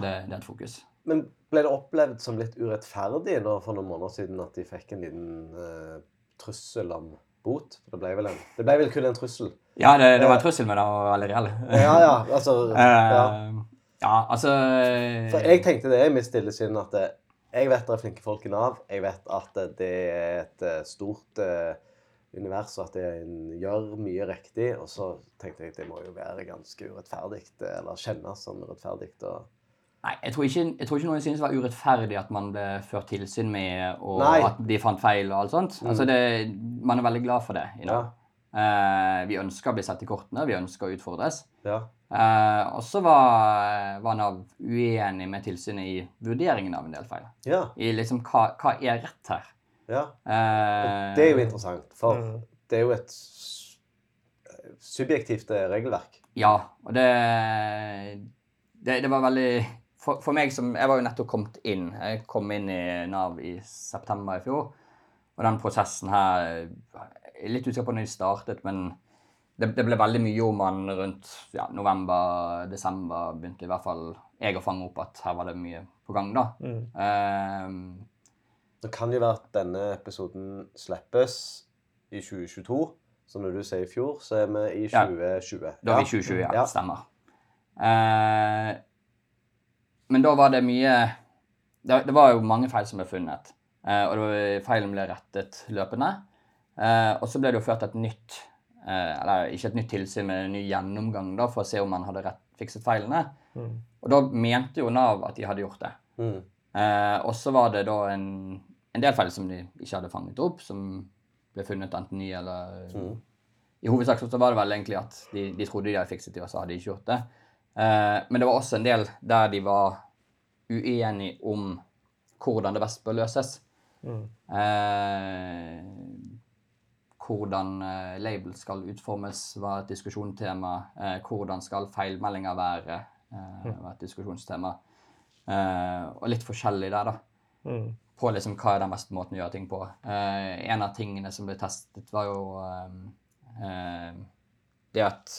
Det, det er et fokus. Men ble det opplevd som litt urettferdig nå for noen måneder siden at de fikk en liten uh, trussel om bot? Det ble vel en Det ble vel kun en trussel? Ja, det, det var en trussel, men den var veldig reell. Ja, ja. Altså ja. [LAUGHS] Eh, ja, altså For jeg tenkte det i mitt stille sinn at det, jeg vet det er flinke folk i Nav. Jeg vet at eh, det er et eh, stort uh, univers, og at en gjør mye riktig. Og så tenkte jeg at det må jo være ganske urettferdig, eh, eller kjennes som urettferdig. Og... Nei, jeg tror, ikke, jeg tror ikke noen synes det var urettferdig at man ble ført tilsyn med, og Nei. at de fant feil og alt sånt. Mm. Altså det, man er veldig glad for det. i Ja. Eh, vi ønsker å bli sett i kortene, vi ønsker å utfordres. Ja. Eh, og så var, var Nav uenig med tilsynet i vurderingen av en del feil. Ja. I liksom hva, hva er rett her? ja. Eh, Det er jo interessant, for Mm. det er jo et subjektivt eh, regelverk. Ja, og det, det, det var veldig for, for meg som Jeg var jo nettopp kommet inn. Jeg kom inn i Nav i september i fjor. Og den prosessen her Jeg er litt usikker på når de startet, men det, det ble veldig mye om han rundt ja, november-desember begynte i hvert fall jeg å fange opp at her var det mye på gang, da. Mm. Um, Det kan jo være at denne episoden slippes i 2022. Så når du sier i fjor, så er vi i Ja. 2020. Da er vi i 2020, ja. Ja. Stemmer. Eh, men da var det mye det, det var jo mange feil som ble funnet. Eh, og det var, feilen ble rettet løpende. Eh, og så ble det jo ført et nytt eh, Eller ikke et nytt tilsyn, men en ny gjennomgang da, for å se om man hadde rett, fikset feilene. Mm. Og da mente jo Nav at de hadde gjort det. Mm. Eh, og så var det da en, en del feil som de ikke hadde fanget opp, som ble funnet enten ny eller Mm. I hovedsak så var det vel egentlig at de, de trodde de hadde fikset det, og så hadde de ikke gjort det. Eh, men det var også en del der de var uenige om hvordan det best bør løses. Mm. Eh, hvordan eh, label skal utformes, var et diskusjonstema. Hvordan skal feilmeldinger være, eh, var et diskusjonstema. Og litt forskjellig der, da. Mm. På liksom hva er den beste måten å gjøre ting på. En av tingene som ble testet, var jo det at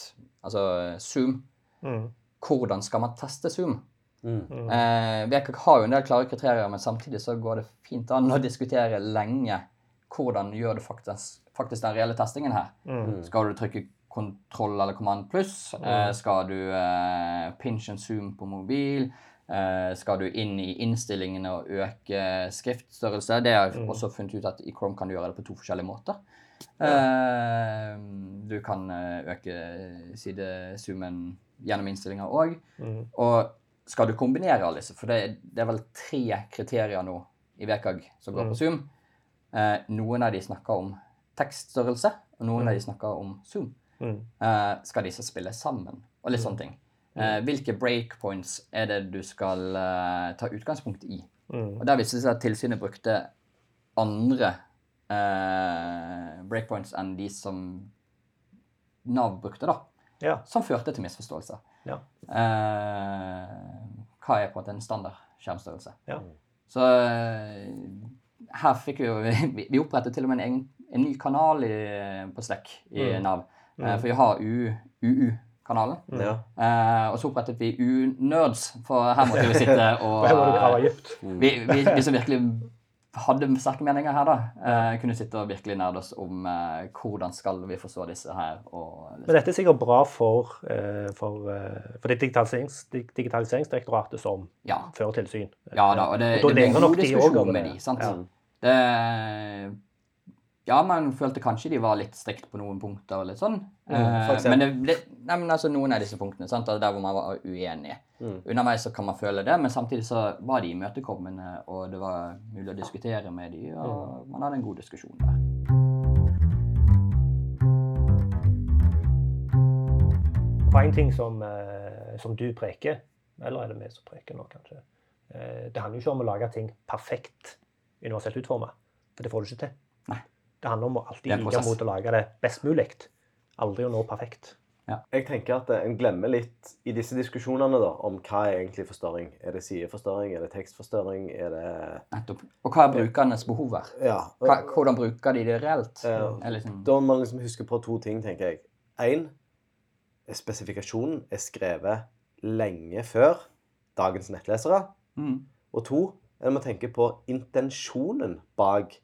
Altså Zoom. Mm. Hvordan skal man teste Zoom? Mm. Mm. Eh, VKK har jo en del klare kriterier, men samtidig så går det fint an å diskutere lenge hvordan gjør du faktisk, faktisk den reelle testingen her. Mm. Skal du trykke kontroll eller command pluss? Eh, skal du eh, pinch and zoom på mobil? Eh, skal du inn i innstillingene og øke skriftstørrelse? Det har jeg Mm. også funnet ut at i Chrome kan du gjøre det på to forskjellige måter. Eh, du kan eh, øke sidezoomen gjennom innstillinger òg. Mm. Og skal du kombinere alle disse, for det, det er vel tre kriterier nå i VKG som går Mm. på Zoom. Eh, noen av de snakker om tekststørrelse, og noen Mm. av de snakker om Zoom. Mm. Eh, skal disse spille sammen, og litt sånne ting. Eh, hvilke breakpoints er det du skal eh, ta utgangspunkt i? Mm. Og der viste det seg at tilsynet brukte andre eh, breakpoints enn de som Nav brukte, da. Ja. Som førte til misforståelser. Ja. Eh, hva er på en måte en standard skjermstørrelse? Ja. Så eh, her fikk vi jo [LAUGHS] Vi opprettet til og med en, egen, en ny kanal i, på Slack i Mm. Nav. Eh, Mm. for vi har UU-kanalen. Ja. Eh, og så opprettet vi U-nerds, for her måtte vi sitte [LAUGHS] og Og vi, vi, vi som virkelig hadde sterke meninger her, da, eh, kunne sitte og virkelig nerde oss om eh, hvordan skal vi forstå disse her. Og, Men dette er sikkert bra for, eh, for, eh, for det digitaliserings, digitaliseringsdirektoratet som ja, fører tilsyn. ja da, og det, Og det, det blir en god diskusjon med de, sant? Ja. Det, ja, man følte kanskje de var litt strikt på noen punkter og litt sånn. for Eh, men det det, nei, men altså noen av disse punktene, sant? er der hvor man var uenig. Mm. Underveis så kan man føle det, men samtidig så var de imøtekommende, og det var mulig å diskutere med de, og man hadde en god diskusjon der. For en ting som, eh, som du preker, eller er det vi som preker nå, kanskje, eh, det handler jo ikke om å lage ting perfekt universelt utforma. For det får du ikke til. Nei. Det handler om å alltid ligge like mot å lage det best mulig. Aldri å nå perfekt. Jeg tenker at en glemmer litt i disse diskusjonene da, om hva er egentlig forstørring. Er det sideforstørring? Er det tekstforstørring? Er det Nettopp. Og hva er brukernes behov her? Ja. Hva, hvordan bruker de det reelt? Ja. Liksom, Da må man liksom huske på to ting, tenker jeg. Én, spesifikasjonen er skrevet lenge før dagens nettlesere. mm, Og to, en må tenke på intensjonen bak.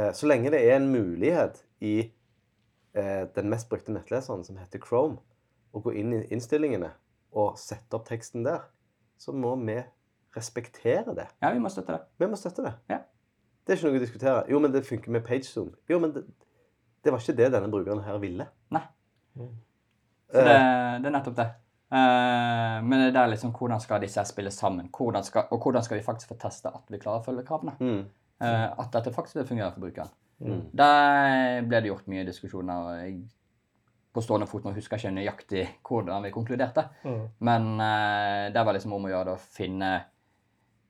Eh, så lenge det er en mulighet i eh, den mest brukte nettleseren, som heter Chrome, å gå inn i innstillingene og sette opp teksten der, så må vi respektere det. ja, vi må støtte det. Vi må støtte det. Ja. Det er ikke noe å diskutere. Jo, men det funker med PageZoom. Jo, men det, det var ikke det denne brukeren her ville. Nei. Mm. Så det, Eh, det er nettopp det. Eh, men det er liksom hvordan skal disse spille sammen? Hvordan skal, og hvordan skal vi faktisk få teste at vi klarer å følge kravene? mm, at dette faktisk vil fungere for brukeren. mm. Der ble det gjort mye diskusjoner. og jeg på stående fot nå husker jeg ikke nøyaktig hvordan vi konkluderte. Mm. Men eh, det var liksom om å gjøre å finne,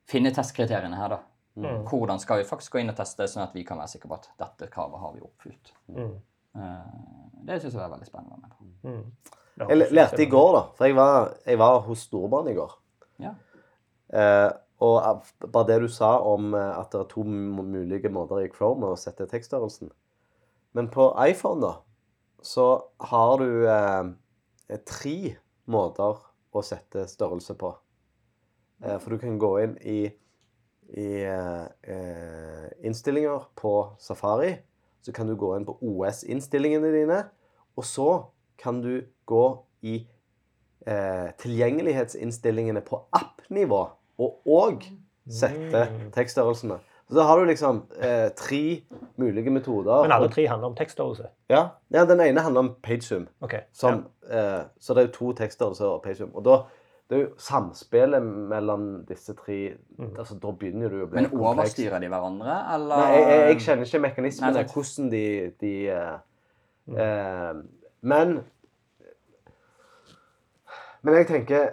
finne testkriteriene her, da. Mm. Hvordan skal vi faktisk gå inn og teste, sånn at vi kan være sikre på at dette kravet har vi oppfylt. Mm. Eh, det syns jeg var veldig spennende. å være med på. Mm. Jeg lærte i går, da. For jeg var, jeg var hos storbarn i går. Ja. Eh, og bare det du sa om eh, at det er to mulige måter i Chrome å sette tekststørrelsen. Men på iPhone, da, så har du eh, tre måter å sette størrelse på. Eh, for du kan gå inn i, i eh, eh, innstillinger på Safari. Så kan du gå inn på OS-innstillingene dine. Og så kan du gå i eh, tilgjengelighetsinnstillingene på app-nivå. Og òg sette Mm. tekststørrelsene. Så da har du liksom eh, tre mulige metoder. Men alle tre handler om tekststørrelse. Ja, ja, den ene handler om pagesum. Okay. Som, eh, så det er jo to tekststørrelser og pagesum. Og da det er jo samspillet mellom disse tre Mm. altså Da begynner du å bli Men overstyrer de hverandre, eller Nei, jeg, jeg, jeg kjenner ikke mekanismene, hvordan de, de eh, Mm. eh, Men Men jeg tenker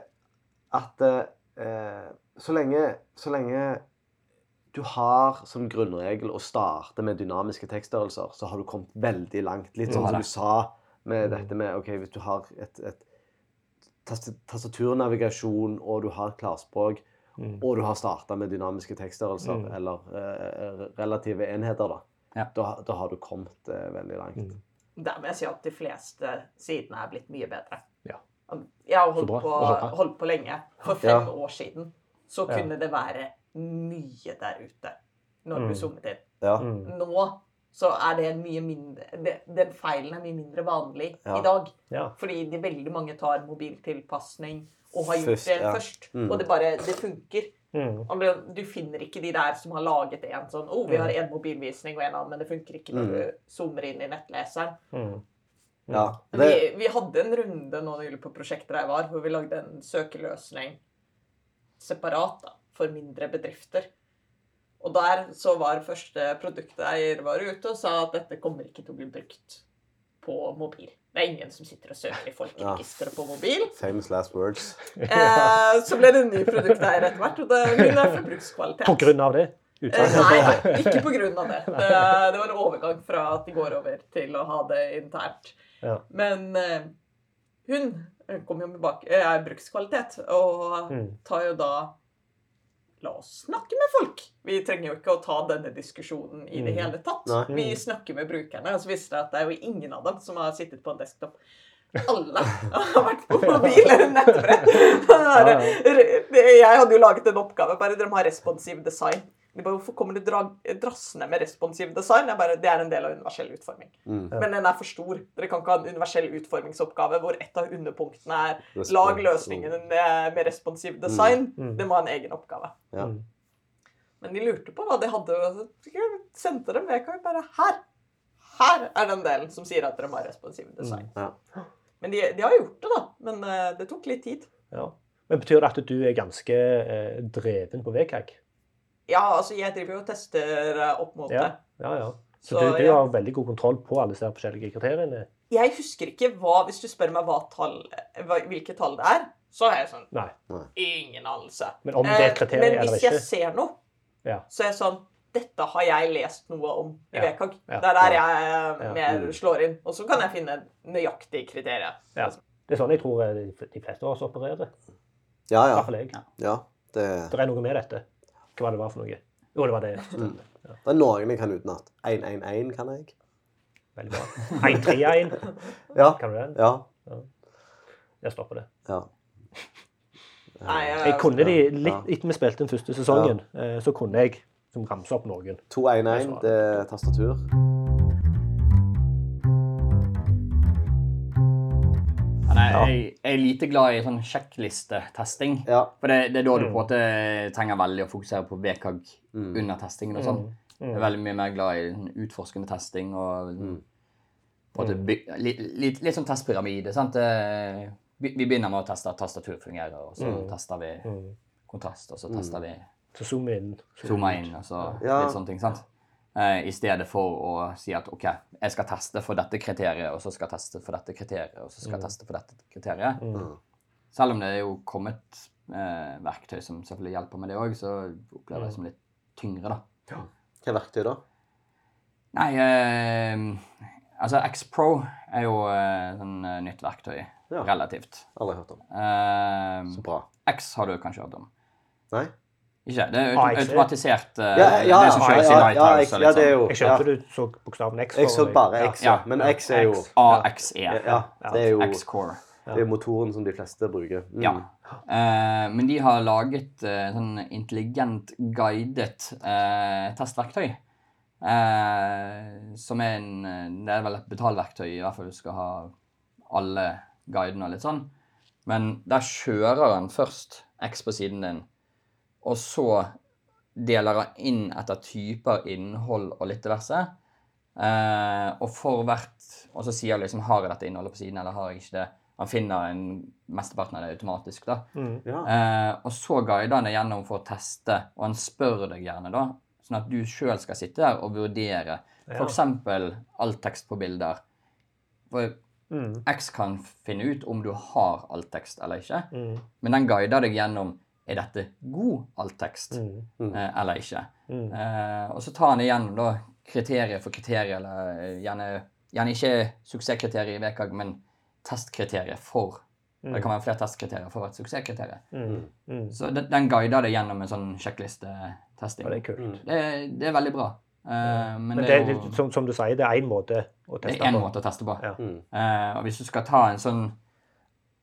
at eh, så, lenge, så lenge du har som grunnregel å starte med dynamiske tekststørrelser, så har du kommet veldig langt. Litt sånn som du sa med dette med OK, hvis du har et, et tastaturnavigasjon, og du har klarspråk, Mm. og du har starta med dynamiske tekststørrelser, Mm. eller eh, relative enheter, da, Ja. da, da har du kommet eh, veldig langt. Mm. Der vil jeg si at de fleste sidene er blitt mye bedre. Ja. Jeg har holdt på, holdt på lenge. For fem Ja. år siden så Ja. kunne det være mye der ute når Mm. du zoomet inn. Ja. Mm. Nå så er det mye mindre det, Den feilen er mye mindre vanlig Ja. i dag. Ja. Fordi de veldig mange tar mobiltilpasning og har gjort Først, det ja. først. Mm. Og det bare Det funker. Mm. Altså, Du finner ikke de der som har laget en sånn Å, vi har en mobilvisning og en annen, men det funker ikke når Mm. du zoomer inn i nettleseren. Mm. ja. Det, Vi, vi hadde en runde nå nylig på prosjektet der jeg var, hvor vi lagde en søkeløsning separat da, for mindre bedrifter. Og der så var første produkteier var ute og sa at dette kommer ikke til å bli brukt på mobil. Det er ingen som sitter og søker i folkeregisteret på mobil. famous last words. Eh, så ble det en ny produkteier etter hvert, og det hun er forbrukskvalitet. På grunn av det? Eh, Nei, nei, ikke på grunn av det. det. Det var en overgang fra at de går over til å ha det internt. Ja. Men eh, hun kommer jo tilbake, eh, er brukskvalitet, og Mm. tar jo da La oss snakke med folk! Vi trenger jo ikke å ta denne diskusjonen i det Mm. hele tatt. Vi snakker med brukerne, og så viser det at det er jo ingen av dem som har sittet på en desktop. Alle har vært på [LAUGHS] mobil eller nettbrett. [LAUGHS] Jeg hadde jo laget en oppgave. bare Dere må ha responsiv design. De bare, Hvorfor kommer du dra drassende med responsiv design? Jeg bare, det er en del av universell utforming. Mm. Ja. Men den er for stor. Dere kan ikke ha en universell utformingsoppgave hvor et av underpunktene er Respons- lag løsningen med, med responsiv design. Mm. Det må ha en egen oppgave. Ja. Mm. Men de lurte på hva de hadde, og så jeg sendte dem VK bare her. Her er den delen som sier at dere må ha responsiv design. Ja. Men de, de har gjort det, da. Men eh, det tok litt tid. Ja. Men Betyr det at du er ganske eh, dreven på VKG? Ja, altså, jeg driver jo og tester eh, opp mot Ja. det. Ja, ja. Så, Så, du, du ja. har veldig god kontroll på alle disse forskjellige kriteriene? Jeg husker ikke hva Hvis du spør meg hva tall, hva, hvilke tall det er, så har jeg sånn Nei. Ingen anelse. Men om det er et Eh, ikke? Men hvis jeg ser noe, Ja. så er jeg sånn Dette har jeg lest noe om i Ja. VKG. Ja. Det er der jeg eh, mer Mm. slår inn. Og så kan jeg finne nøyaktig kriterier. Ja. Det er sånn jeg tror eh, de fleste av oss opererer. I Ja, ja. hvert fall jeg. ja. Det, Det er noe med dette. Hva var det var for noe? Jo, det var det. Mm. det er noen jeg kan utenat. 111 kan jeg. Veldig bra. 1-3-1. Ja. Kan du den? Ja. Jeg stopper det. ja. Jeg kunne de litt etter vi spilte den første sesongen, eh, så kunne jeg som ramse opp noen. 211, det er tastatur. Men jeg, jeg, jeg er lite glad i sånn sjekklistetesting. Ja. For det, det er da du Mm. på en måte trenger veldig å fokusere på VKG Mm. under testingen og sånn. Mm. Jeg er veldig mye mer glad i sånn utforskende testing og Mm. på en måte Mm. by, litt, litt, litt sånn testpyramide. sant? Vi, vi begynner med å teste at tastatur fungerer, og så Mm. tester vi Mm. kontrast, og så Mm. tester vi Så zoomer inn. Zoomer inn, og så Ja. litt sånne ting. sant? Eh, I stedet for å si at OK, jeg skal teste for dette kriteriet, og så skal jeg teste for dette kriteriet, og så skal jeg Mm. teste for dette kriteriet. Mm. Mm. Selv om det er jo kommet eh, verktøy som selvfølgelig hjelper med det òg, så opplever jeg det som litt tyngre, da. Hva er verktøy, da? Nei, eh, altså X-Pro er jo eh, sånn eh, nytt verktøy, Ja. relativt. Aldri hørt om. Eh, Så bra. X har du kanskje hørt om? Nei? Ikke? Det er auto automatisert uh, Ja, ja, det som kjøres ja, i Lighthouse Ja, ja, det er sånn. jo Jeg ja. skjønte du så bokstaven X. Jeg så bare X, ja. Men X er jo. AXE. Ja, det er jo X-Core. Det er motoren som de fleste bruker. Mm. Ja. Eh, men de har laget eh, sånn intelligent guidet eh, testverktøy. Eh, som er en Det er vel et betalverktøy, i hvert fall du skal ha alle guidene og litt sånn. Men der kjører den først X på siden din, og så deler han inn etter typer innhold og litt diverse. Eh, og for hvert Og så sier han liksom har jeg dette innholdet på siden, eller har jeg ikke det. Han finner en, mesteparten av det automatisk. da. Mm. Ja. Eh, og så guider han deg gjennom for å teste, og han spør deg gjerne, da. Sånn at du sjøl skal sitte der og vurdere Ja. f.eks. all tekst på bilder. For Mm. X kan finne ut om du har alttekst eller ikke, Mm. men den guider deg gjennom er dette god alttekst Mm. eh, eller ikke. Mm. Eh, og så tar han igjennom da kriterier for kriterier, eller eh, gjerne, gjerne ikke suksesskriterier i VKG, men testkriterier for. Mm. Det kan være flere testkriterier for et suksesskriterium. Mm. Mm. Så den, den guider det gjennom en sånn sjekklistetesting. Ja, det er kult. Mm. Det, det er veldig bra. Eh, men, Men det det, er jo som, som du sier, det er én måte å det teste er én på. måte å teste på. Ja. Mm. Eh, og hvis du skal ta en sånn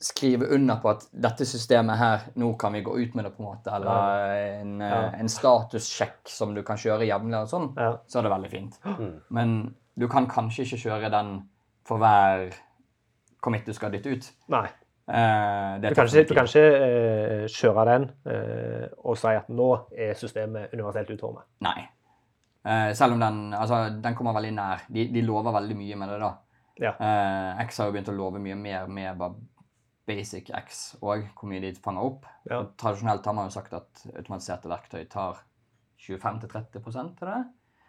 Skrive under på at dette systemet her, nå kan vi gå ut med det, på en måte, eller en, eh, Ja. en statussjekk som du kan kjøre jevnlig, og sånn, Ja. så er det veldig fint. Mm. Men du kan kanskje ikke kjøre den for hver commit du skal dytte ut. Nei. Eh, det Du kan ikke, du kan ikke eh, kjøre den eh, og si at nå er systemet universelt utformet. Nei. Eh, selv om den, altså, den kommer veldig nær. De, de lover veldig mye med det, da. Ja. Eh, X har jo begynt å love mye mer med bare basic X òg, hvor mye de fanger opp. Ja. Tradisjonelt har man jo sagt at automatiserte verktøy tar 25-30 til det.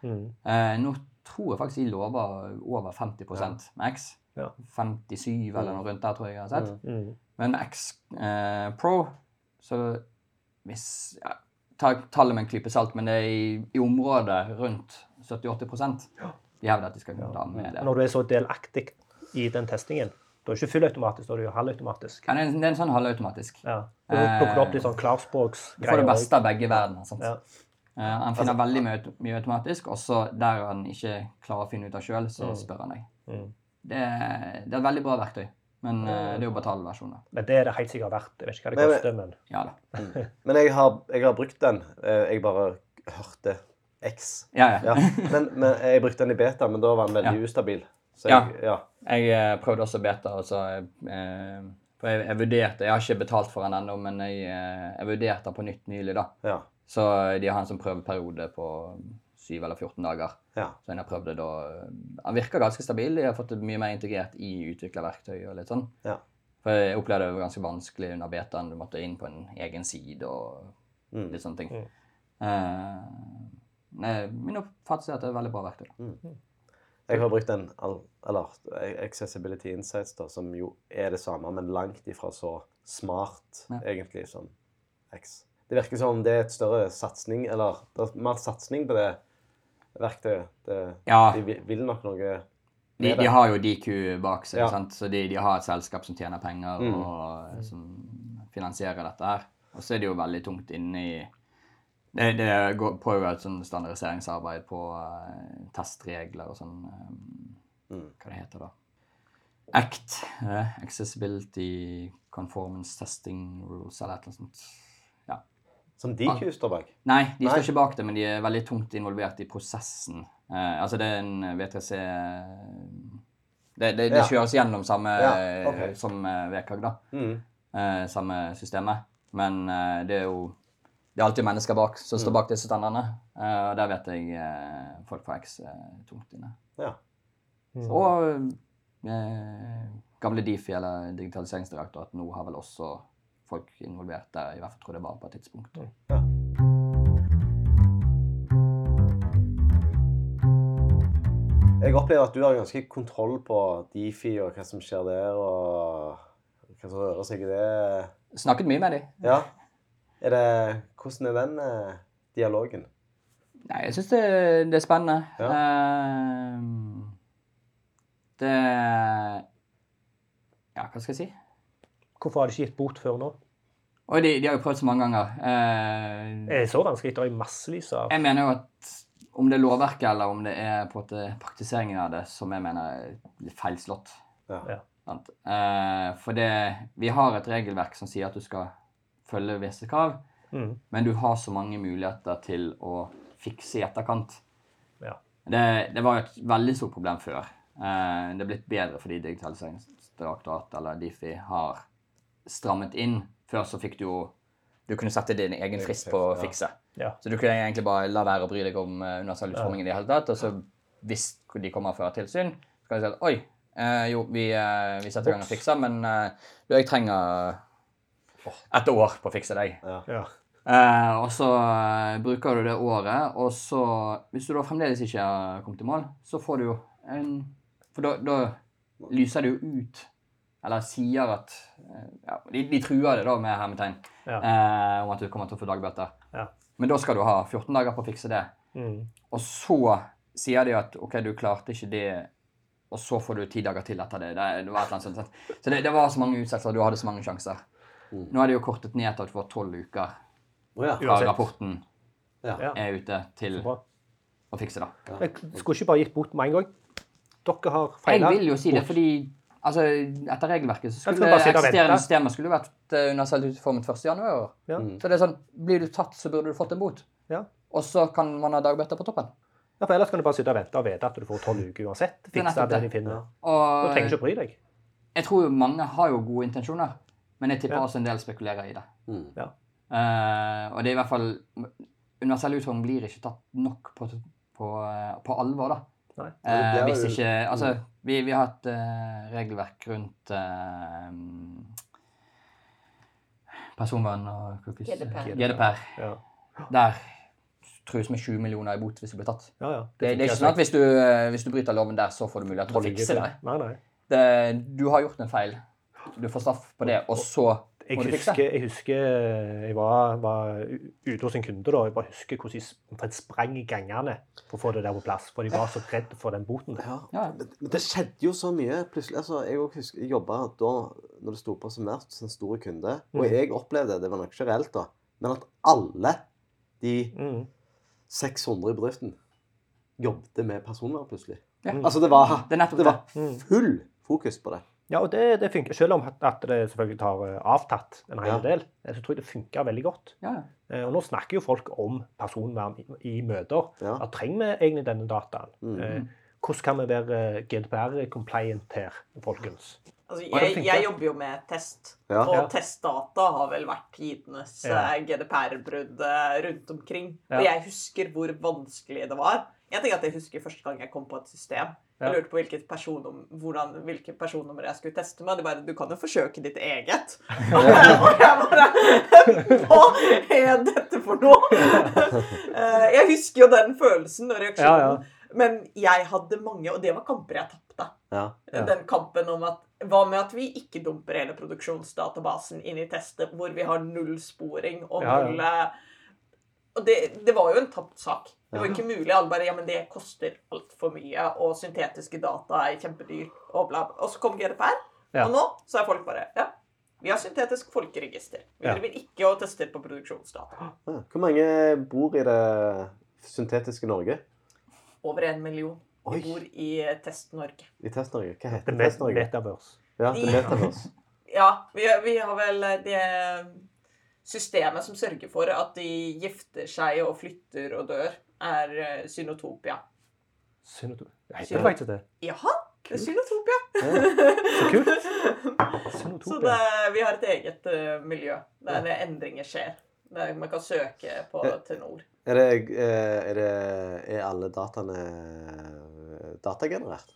Mm. Eh, nå tror jeg faktisk de lover over 50 med X. Ja. 57 eller noe rundt der, tror jeg jeg har sett. Mm. Mm. Men med X eh, Pro, så hvis ja, Ta tallet med en klype salt, men det er i, i området rundt 70-80 De hevder at de skal kunne ta med det. Når du er så delaktig i den testingen, da er det ikke fullautomatisk, da er det jo halvautomatisk. Ja, det, er en, det er en sånn halvautomatisk. Ja. Du plukker opp litt sånn Du får det beste av begge verdener. sant? Ja. Uh, han finner veldig mye, mye automatisk, og så der han ikke klarer å finne ut av sjøl, så Mm. spør han deg. Mm. Det, er- det er et veldig bra verktøy, men uh, det er jo betalversjoner. Men det er det helt sikkert verdt. Jeg vet ikke hva det Men- koster, men Ja da. [LAUGHS] Men jeg har, jeg har brukt den. Eh, Jeg bare hørte X. Ja, ja. Ja. Men, men jeg brukte den i beta, men da var den veldig ustabil. Så Ja. jeg, ja. Jeg eh, prøvde også beta, og så eh, For jeg, jeg vurderte Jeg har ikke betalt for den ennå, men jeg, eh, jeg vurderte den på nytt nylig, da. Ja. Så de har en sånn prøveperiode på 7 eller 14 dager. ja. Så jeg har prøvd det da Han virker ganske stabil. De har fått det mye mer integrert i utviklerverktøy og litt sånn. Ja. For jeg opplevde det var ganske vanskelig under betaen. Du måtte inn på en egen side og Mm. litt sånne ting. Mm. Eh, min oppfattelse er at det er et veldig bra verktøy. Jeg har brukt en eller Accessibility Insights, da, som jo er det samme, men langt ifra så smart, Ja. egentlig, som X. Det virker som om det er et større satsing, eller det er mer satsing på det verktøyet. Det, Ja. De vil nok noe De, de har jo DQ bak seg, Ja. sant? så de, de har et selskap som tjener penger Mm. og som finansierer dette her. Og så er det jo veldig tungt inne i Det, det går- pågår et sånn standardiseringsarbeid på uh, testregler og sånn um, Mm. Hva det heter da? ACT. Uh, accessibility Conformance Testing Rules, eller et eller annet sånt. Ja. Som DQ står bak. Nei, de står ikke bak det, men de er veldig tungt involvert i prosessen. Uh, altså, det er en VTC Det, det, det Ja. kjøres gjennom samme Ja, okay. som uh, VKG, da. Mm. Samme systemet. Men det er jo Det er alltid mennesker bak som Mm. står bak disse standardene. Eh, og der vet jeg eh, folk fra X uh, tungt inne. Ja. Mm. Og eh, gamle Difi, eller Digitaliseringsdirektoratet, nå har vel også folk involvert der. I hvert fall tror jeg det var på et tidspunkt. Ja. Jeg opplever at du har ganske kontroll på Difi og hva som skjer der, og hva som rører seg i det. Snakket mye med dem. Ja. Er det, hvordan er den eh, dialogen? Nei, jeg syns det, det er spennende. Ja. Ehm, det Ja, hva skal jeg si? Hvorfor har de ikke gitt bot før nå? Og de, de har jo prøvd så mange ganger. Uh, Er det så vanskelig? Det er massevis av jeg mener jo at om det er lovverket eller om det er på en måte praktiseringen av det som jeg mener er litt feilslått. Ja. Ja. Sant? Eh, for det, vi har et regelverk som sier at du skal følge visse krav, Mm. men du har så mange muligheter til å fikse i etterkant. Ja. Det, det var et veldig stort problem før. Eh, det er blitt bedre fordi Digitaliseringsdirektoratet eller Difi har strammet inn. Før så fikk du jo Du kunne sette din egen frist på å fikse. Ja. Så du kunne egentlig bare la være å bry deg om uh, universell utforming i det hele tatt. Og så hvis de kommer og fører tilsyn, så kan de si at oi, eh, jo, vi, eh, vi setter i gang og fikser, men eh, du, jeg trenger et år på å fikse deg. Ja. Ja. Eh, og så eh, bruker du det året, og så Hvis du da fremdeles ikke har kommet i mål, så får du jo en For da, da lyser det jo ut. Eller sier at eh, ja, de, de truer det da med hermetegn Ja. eh, om at du kommer til å få dagbøter. Ja. Men da skal du ha 14 dager på å fikse det. Mm. Og så sier de at OK, du klarte ikke det, og så får du ti dager til etter det. det, det var et eller annet sånt. Så det, det var så mange utsettelser, du hadde så mange sjanser. Mm. Nå er det jo kortet ned til at du får tolv uker oh, ja. fra rapporten Ja. Ja. er ute til å fikse det. Jeg skulle ikke bare gitt bot med en gang. Dere har Jeg vil jo si det, fordi altså, etter regelverket så skulle og eksisterende systemer skulle vært uh, universelt utformet 1. januar. Ja. Mm. Så det er sånn, blir du tatt, så burde du fått en bot. Ja. Og så kan man ha dagbøter på toppen. Ja, for ellers kan du bare sitte og vente og vite at du får tolv uker uansett. Fikse det det. de finner. Ja. Du trenger ikke å bry deg. jeg tror jo mange har jo gode intensjoner, men jeg tipper Ja. også en del spekulerer i det. Mm. Eh, og det er i hvert fall Universell utforming blir ikke tatt nok på, på, eh, på alvor, da. Nei. Uh, det hvis ikke Altså, vi, vi har et uh, regelverk rundt personvern og cookies. GDPR. GDPR. Ja, Der trues med 20 millioner i bot hvis du blir tatt. ja. ja. Det, det er ikke sånn at hvis du, hvis du bryter loven der, så får du mulighet til å fikse det. Nei, nei. det. Du har gjort en feil. Du får straff på det, og så Jeg du fikse. husker, jeg husker jeg var, var ute hos en kunde da. Jeg bare husker hvordan de omtrent sprang i gangene for å få det der på plass. For de var så redd for den boten. Ja. Ja. Men det skjedde jo så mye plutselig. Altså, jeg også husker, jeg jobba da når det sto på som verst, som stor kunde. Og Mm. jeg opplevde, det var nok ikke reelt, da, men at alle de Mm. 600 i bedriften jobbet med personvern plutselig. Ja. Altså det var, Det det var Mm. full fokus på det. Ja, og det, det funker. Selv om at- det selvfølgelig har eh, avtatt en hel Ja. del, eh, så tror jeg det funker veldig godt. Ja, ja. Eh, Og nå snakker jo folk om personvern i, i møter. Ja. Da trenger vi egentlig denne dataen? Mm. -hmm. Hvordan kan vi være GDPR-compliant her, folkens? Altså, jeg, jeg jobber jo med test, Ja. og Ja. testdata har vel vært tidenes Ja. GDPR-brudd rundt omkring. Ja. Og jeg husker hvor vanskelig det var. Jeg tenker at jeg husker første gang jeg kom på et system. Jeg lurte på hvilket personnum, hvordan, hvilket personnummer jeg skulle teste med. De bare Du kan jo forsøke ditt eget. [LAUGHS] Og [LAUGHS] jeg bare [LAUGHS] Hva er dette for noe? Eh, jeg husker jo den følelsen og reaksjonen. Men jeg hadde mange, og det var kamper jeg tapte. Ja. Ja. Den kampen om at Hva med at vi ikke dumper hele produksjonsdatabasen inn i testet, hvor vi har null sporing og Ja, ja. Og det, det var jo en tapt sak. Det var ikke mulig. Alle bare Ja, men det koster altfor mye, og syntetiske data er kjempedyrt, og bla, bla. Og så kom GDPR, Ja. og nå så er folk bare Ja, vi har syntetisk folkeregister. Vi Ja. ikke og tester på produksjonsdata. Ja. Hvor mange bor i det syntetiske Norge? Over en million. Oi. Vi bor i eh, Test-Norge. I Test-Norge? Hva heter Test-Norge? Metabørs. Ja, det er Metaverse. Ja, vi, vi har vel eh, det systemet som sørger for at de gifter seg og flytter og dør, er synotopia. Synotopia. Synoto- Heter det faktisk det? Jaha, det er Synotopia! Så kult. [LAUGHS] Så det, vi har et eget uh, miljø der ja. endringer skjer. Der man kan søke på Ja. Tenor. Er, det, eh, er, det, er alle dataene eh, datagenerert?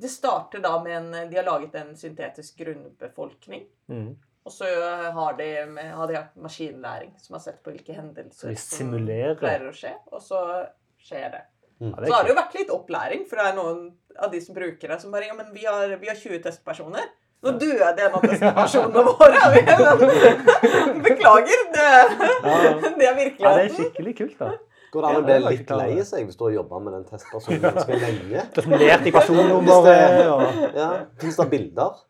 Det starter da med en De har laget en syntetisk grunnbefolkning. Mm. Og så har de, har de hatt maskinlæring, som har sett på hvilke hendelser de som pleier å skje. Og så skjer det. Ja, Så har det jo vært litt opplæring, for det er noen av de som bruker det, som bare Ja, men vi har, vi har 20 testpersoner. Nå døde en av [LAUGHS] testpersonene våre. [LAUGHS] Beklager. Det, det er Ja, det er skikkelig kult, da. Går det an å bli litt lei seg hvis du har jobba med den testpersonen ganske lenge? [LAUGHS] Det er simulert i personnummeret og Ja, Fins det bilder?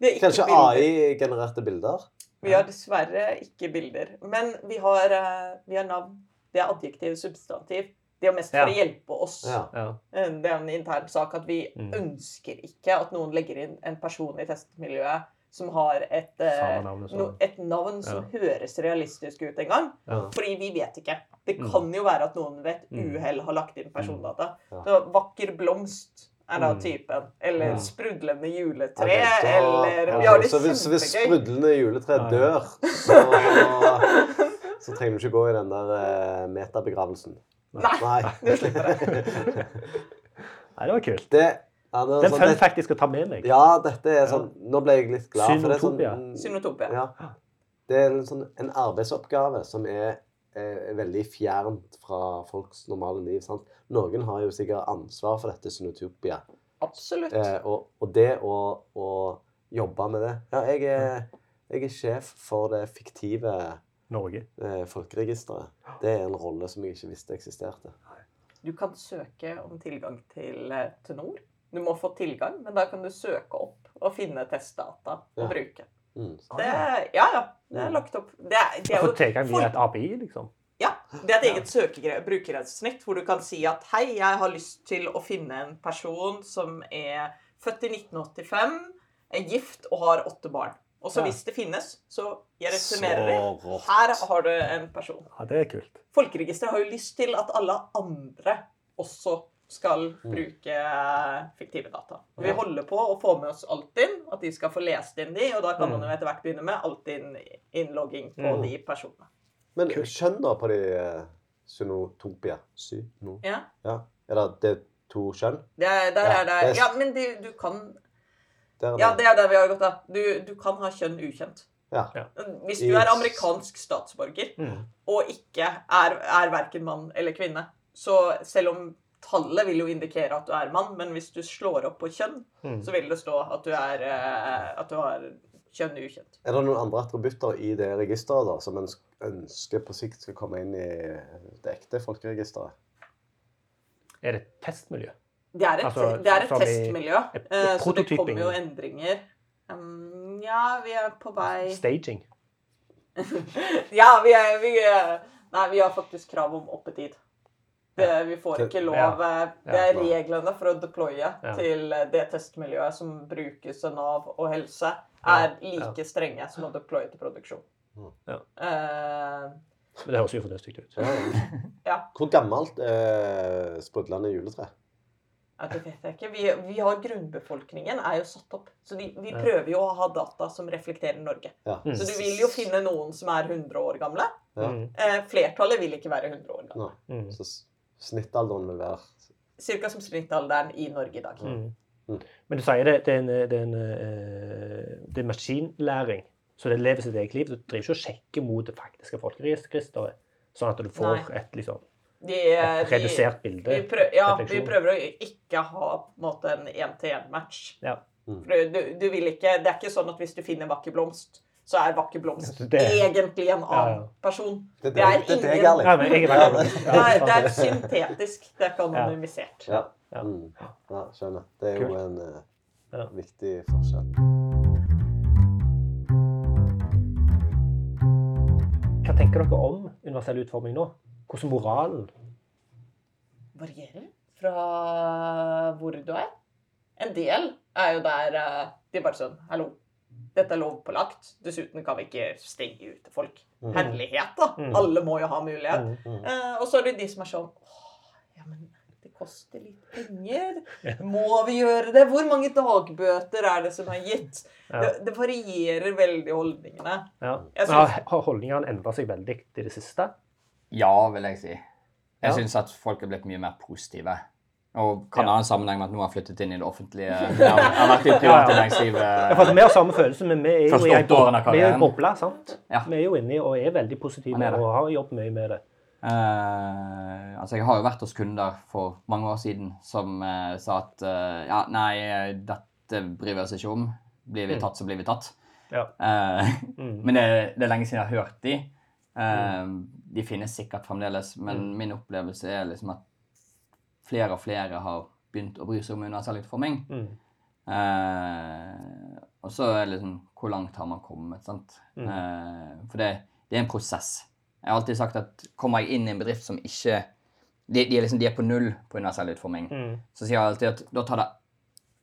Det er ikke Kanskje. AI-genererte bilder? Vi har dessverre ikke bilder. Men vi har, eh, vi har navn. Det er adjektiv, substantiv. Det er mest for Ja. å hjelpe oss. Ja. Ja. Eh, Det er en intern sak at vi Mm. ønsker ikke at noen legger inn en person i testmiljøet som har et, eh, navn no, sånn. et navn som høres realistisk ut en gang. Ja. Fordi vi vet ikke. Det Mm. kan jo være at noen ved et Mm. uhell har lagt inn persondata. Ja. Så vakker blomst er da Mm. typen. Eller sprudlende juletre. okay, så, eller ja, Vi det så, hvis, så hvis sprudlende juletre dør, så, [LAUGHS] så trenger du ikke gå i den der uh, metabegravelsen. Nei, Nei. [LAUGHS] du slipper det. [LAUGHS] Nei, det var kult. Det, ja, det, Det er sånn, fun fact jeg skal ta med meg. ja, dette er sånn Nå ble jeg litt glad. For det er Synotopia. sånn, Synotopia. Ja. Det er en, sånn, en arbeidsoppgave som er, er veldig fjernt fra folks normale liv. Sant? Noen har jo sikkert ansvar for dette Synotopia. Absolutt. Eh, og, og det å, å jobbe med det Ja, jeg er, jeg er sjef for det fiktive Norge. eh, folkeregisteret. Det er en rolle som jeg ikke visste eksisterte. Du kan søke om tilgang til eh, Tenor. Du må få tilgang, men da kan du søke opp og finne testdata Ja. og bruke. Mm. Det, ja, ja. Det er lagt opp. Det er, det er jo via folk- et API, liksom. Ja, det er et eget søkegre- brukergrensesnitt hvor du kan si at hei, jeg har lyst til å finne en person som er født i 1985, er gift og har åtte barn. Og så Ja. hvis det finnes, så jeg returnerer det. Her har du en person. Ja, det er kult. Folkeregisteret har jo lyst til at alle andre også skal Mm. bruke eh, fiktive data. Vi holder på å få med oss Altinn, at de skal få lest inn de, og da kan Mm. man jo etter hvert begynne med Altinn-innlogging på Mm. de personene. Men kjønna da på de synotopia Synotopia. Syno... Ja. Ja. Er det, det er to kjønn? Det er, der Ja, er det det er- Ja, men du, du kan Ja, det er der vi har gått, da. Du, du kan ha kjønn ukjent. Ja. Hvis du er amerikansk statsborger Mm. og ikke er, er verken mann eller kvinne, så selv om tallet vil jo indikere at du er mann, men hvis du slår opp på kjønn, Mm. så vil det stå at du, er, eh, at du har kjønn ukjent. Er det noen andre attributter i det registeret da, som en ønsker på sikt skal komme inn i det ekte folkeregisteret? Er det et testmiljø? Det er et, Altså, det er et testmiljø, et- et eh, så det kommer jo endringer. Um, ja, vi er på vei Staging. [LAUGHS] Ja, vi er, vi Nei, vi har faktisk krav om oppetid. Det, vi får ikke lov Ja. eh, Det er Ja. reglene for å deploye Ja. til eh, det testmiljøet som brukes av Nav og helse, er Ja. like strenge som å deploye til produksjon. Mm. Ja. Uh, Men det høres jo fornuftig ut. Ja, ja. Ja. Hvor gammelt er sprudlende juletre? ja, det vet jeg ikke. Vi, vi har grunnbefolkningen er jo satt opp. Så de, vi prøver jo å ha data som reflekterer Norge. Ja. Mm. Så du vil jo finne noen som er 100 år gamle. Ja. Mm. Eh, flertallet vil ikke være 100 år gamle. Ja, Mm. Så snittalderen vil være Cirka som snittalderen i Norge i dag. Mm. Mm. Men du sier det, det er, en, det er, en, eh, det er maskinlæring, så det lever sitt eget liv. Du driver ikke og sjekker mot det faktiske folkeregisteret, sånn at du får et, liksom, De, et de, redusert bilde. vi, prøver, ja, vi prøver å ikke ha på en måte en én-til-én-match. Ja. Mm. Du, du vil ikke, det er ikke sånn at hvis du finner vakker blomst, så er vakker blomst Det- egentlig en annen ja. person. Det, Det er det, det, ingen- det- er syntetisk. Det er ikke anonymisert. Ja. Ja. Mm. ja, skjønner. Det er jo Kult. en uh, Ja. viktig forskjell. Hva tenker dere om universell utforming nå? Hvordan moralen? Varierer fra hvor du er. En del er jo der uh, de bare sånn Hallo, dette er lovpålagt. Dessuten kan vi ikke stenge ute folk. Mm. Herlighet, da. Mm. Alle må jo ha mulighet. Mm. Mm. Eh, og så er det de som er sånn Åh, ja, men det koster litt penger. Må vi gjøre det? Hvor mange dagbøter er det som er gitt? Ja. Det, det varierer veldig holdningene. Ja. Har, synes- har holdningene endra seg veldig i det siste? Ja, vil jeg si. Jeg Ja. synes at folk er blitt mye mer positive. Og kan Ja. ha en sammenheng med at nå har flyttet inn i det offentlige. [LAUGHS] Jeg har, vært i det private Ja, vi har fått næringslivet. mer samme følelse, men vi er jo i av boble, sant? Ja. Vi er jo inne og er veldig positive er og har jobbet mye med det. Uh, altså, jeg har jo vært hos kunder for mange år siden som uh, sa at uh, ja, nei, dette bryr vi oss ikke om. Blir vi Mm. tatt, så blir vi tatt. Ja. Eh, [LAUGHS] Mm. Men det, det er lenge siden jeg har hørt de. Mm. De finnes sikkert fremdeles, men Mm. min opplevelse er liksom at flere og flere har begynt å bry seg om universell utforming. Mm. Eh, og så er det liksom Hvor langt har man kommet? sant? Mm. Eh, for det, det er en prosess. Jeg har alltid sagt at kommer jeg inn i en bedrift som ikke de, de, er liksom, de er på null på universell utforming. Mm. Så sier jeg alltid at da tar det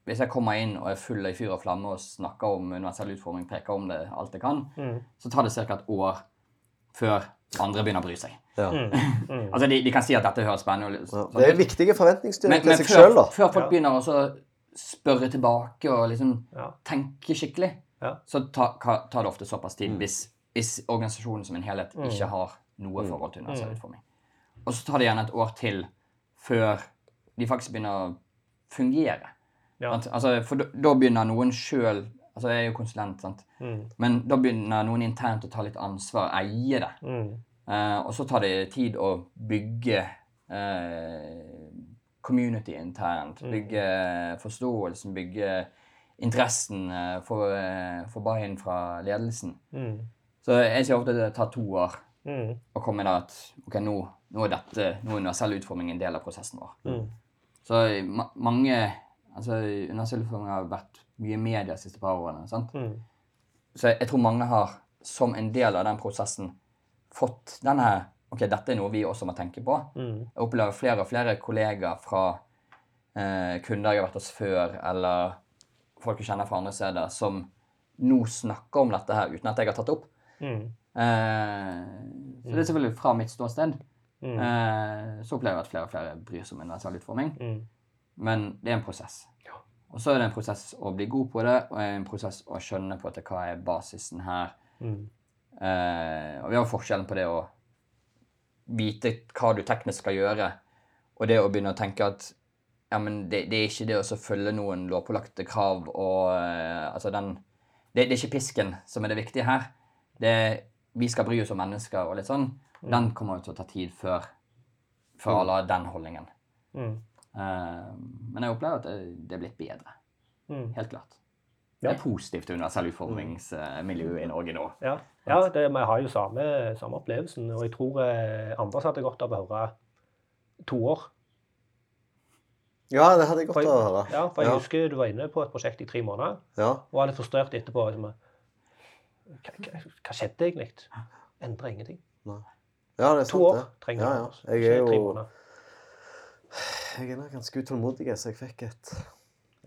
Hvis jeg kommer inn og er full i fyr og flamme og snakker om universell utforming, peker om det alt jeg kan, Mm. så tar det ca. et år før andre begynner å bry seg. Ja. Mm. Mm. [LAUGHS] Altså, de, de kan si at dette høres spennende ut. Ja. sånn Det er viktige forventningsstyring til men seg sjøl, da. før folk Ja. begynner å spørre tilbake og liksom Ja. tenke skikkelig, Ja. så tar ta, tar det ofte såpass tid hvis, hvis organisasjonen som en helhet Mm. ikke har noe Mm. forhold til universell Mm. Og så tar det gjerne et år til før de faktisk begynner å fungere. Ja. Altså, for da, da begynner noen sjøl Altså, jeg er jo konsulent, sant. Mm. Men da begynner noen internt å ta litt ansvar, eie det. Mm. Eh, og så tar det tid å bygge eh, community internt. Mm. Bygge forståelsen, bygge interessen, eh, få eh, buy-in fra ledelsen. Mm. Så jeg sier ofte at det tar to år Mm. å komme der at ok, nå, nå er dette, nå er universell utforming en del av prosessen vår. Mm. Så ma mange altså Universell utforming har vært mye i media de siste par årene. sant? Mm. Så jeg, tror mange har, som en del av den prosessen, fått denne Ok, dette er noe vi også må tenke på. Mm. Jeg opplever flere og flere kollegaer fra eh, kunder jeg har vært hos før, eller folk jeg kjenner fra andre steder, som nå snakker om dette her uten at jeg har tatt det opp. Mm. Eh, så det er selvfølgelig fra mitt ståsted. Mm. Eh, så opplever jeg at flere og flere bryr seg om universell utforming. Mm. Men det er en prosess. Ja. Og så er det en prosess å bli god på det, og en prosess å skjønne på at hva er basisen her. Mm. Eh, og vi har forskjellen på det å vite hva du teknisk skal gjøre, og det å begynne å tenke at ja, men det, det er ikke det å følge noen lovpålagte krav og eh, altså den det, det er ikke pisken som er det viktige her. Det vi skal bry oss om mennesker og litt sånn. Den kommer jo til å ta tid før, før alle har den holdningen. Mm. Eh, men jeg opplever at det, er blitt bedre. Mm. Helt klart. Ja. Det er positivt universell utformingsmiljø i Norge nå. Ja, ja det, vi har jo samme, samme opplevelsen. Og jeg tror andre Anders hadde godt av å høre to år. Ja, det hadde jeg godt av å høre. ja, for jeg Ja. husker du var inne på et prosjekt i tre måneder Ja. og var litt frustrert etterpå. Liksom, hva, hva, skjedde egentlig? Endra ingenting. ja, det er sant, To år det. trenger Ja, du. ja. ja. Jeg er tre jo måneder. Jeg er nok ganske utålmodig, så jeg fikk et,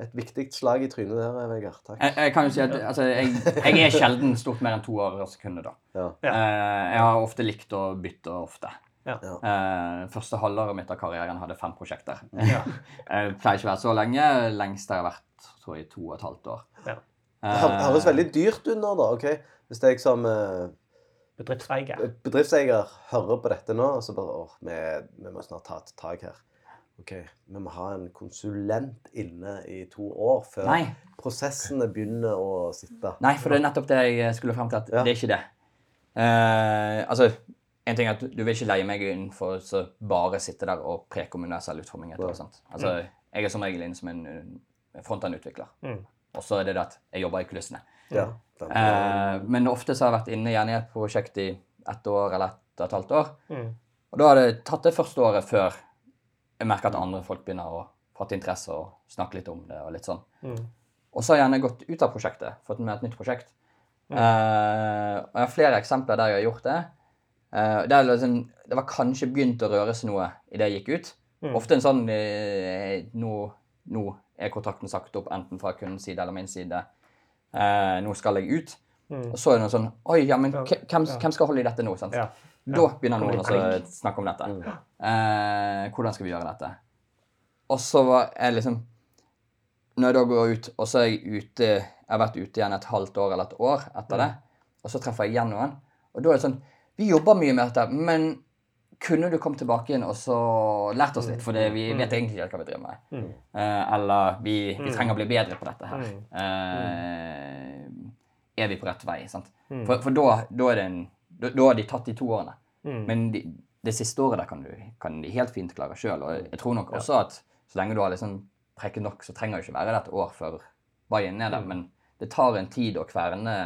et viktig slag i trynet der, Vegard. Takk. Jeg, jeg kan jo si at altså, jeg, jeg er sjelden stort mer enn to år i sekundet. da. Ja. Eh, jeg har ofte likt å bytte ofte. Ja. Eh, første halvåret mitt av karrieren hadde fem prosjekter. Ja. [LAUGHS] Jeg pleier ikke å være så lenge. Lengst jeg har vært tror jeg, to og et halvt år. Ja. Det hø- høres veldig dyrt under, da. ok? Hvis jeg som eh, Bedriftseier. bedriftseier hører på dette nå, og så bare åh, vi, vi må snart ta et tak her. Ok, Vi må ha en konsulent inne i to år før Nei, prosessene begynner å sitte. nei, for det er nettopp det jeg skulle frem til. at Ja. Det er ikke det. Uh, altså, en ting er at Du vil ikke leie meg inn for å bare sitte der og preke om universell utforming. etter, Ja. sant? Altså, Jeg er som regel inne som en uh, frontend-utvikler. Mm. Og så er det det at jeg jobber i kulissene. Ja, den- Eh, men ofte så har jeg vært inne gjerne i et prosjekt i ett år eller ett og et halvt år. Mm. Og da har det tatt det første året før jeg merker at andre folk begynner å fatte interesse og snakke litt om det. Og litt sånn. Mm. Og så har jeg gjerne gått ut av prosjektet, fått med et nytt prosjekt. Eh, og jeg har flere eksempler der jeg har gjort det. Uh, det, liksom, det var kanskje begynt å røres noe idet jeg gikk ut. Mm. Ofte en sånn eh, nå, nå er kontrakten sagt opp enten fra kundens side eller min side. Eh, nå skal jeg ut. Mm. Og så er det noe sånn Oi, ja, men hvem, hvem skal holde i dette nå? sant? Ja. Da begynner noen å snakke om dette. Mm. Eh, hvordan skal vi gjøre dette? Og så var jeg liksom Når jeg da går ut, og så er jeg ute Jeg har vært ute igjen et halvt år eller et år etter det, og så treffer jeg igjen noen, og da er det sånn Vi jobber mye med dette, men kunne du kommet tilbake igjen og så lært oss litt? For det, vi vet egentlig ikke hva vi driver med. Mm. Eh, eller vi, vi Mm. trenger å bli bedre på dette her. Mm. Eh, er vi på rett vei? sant? Mm. For, for da, da er det en da, da har de tatt de to årene. Mm. Men de, det siste året der kan, du, kan de helt fint klare sjøl. Og jeg tror nok også at så lenge du har liksom preket nok, så trenger det ikke være det et år før Bayern er der. Mm. Men det tar en tid å kverne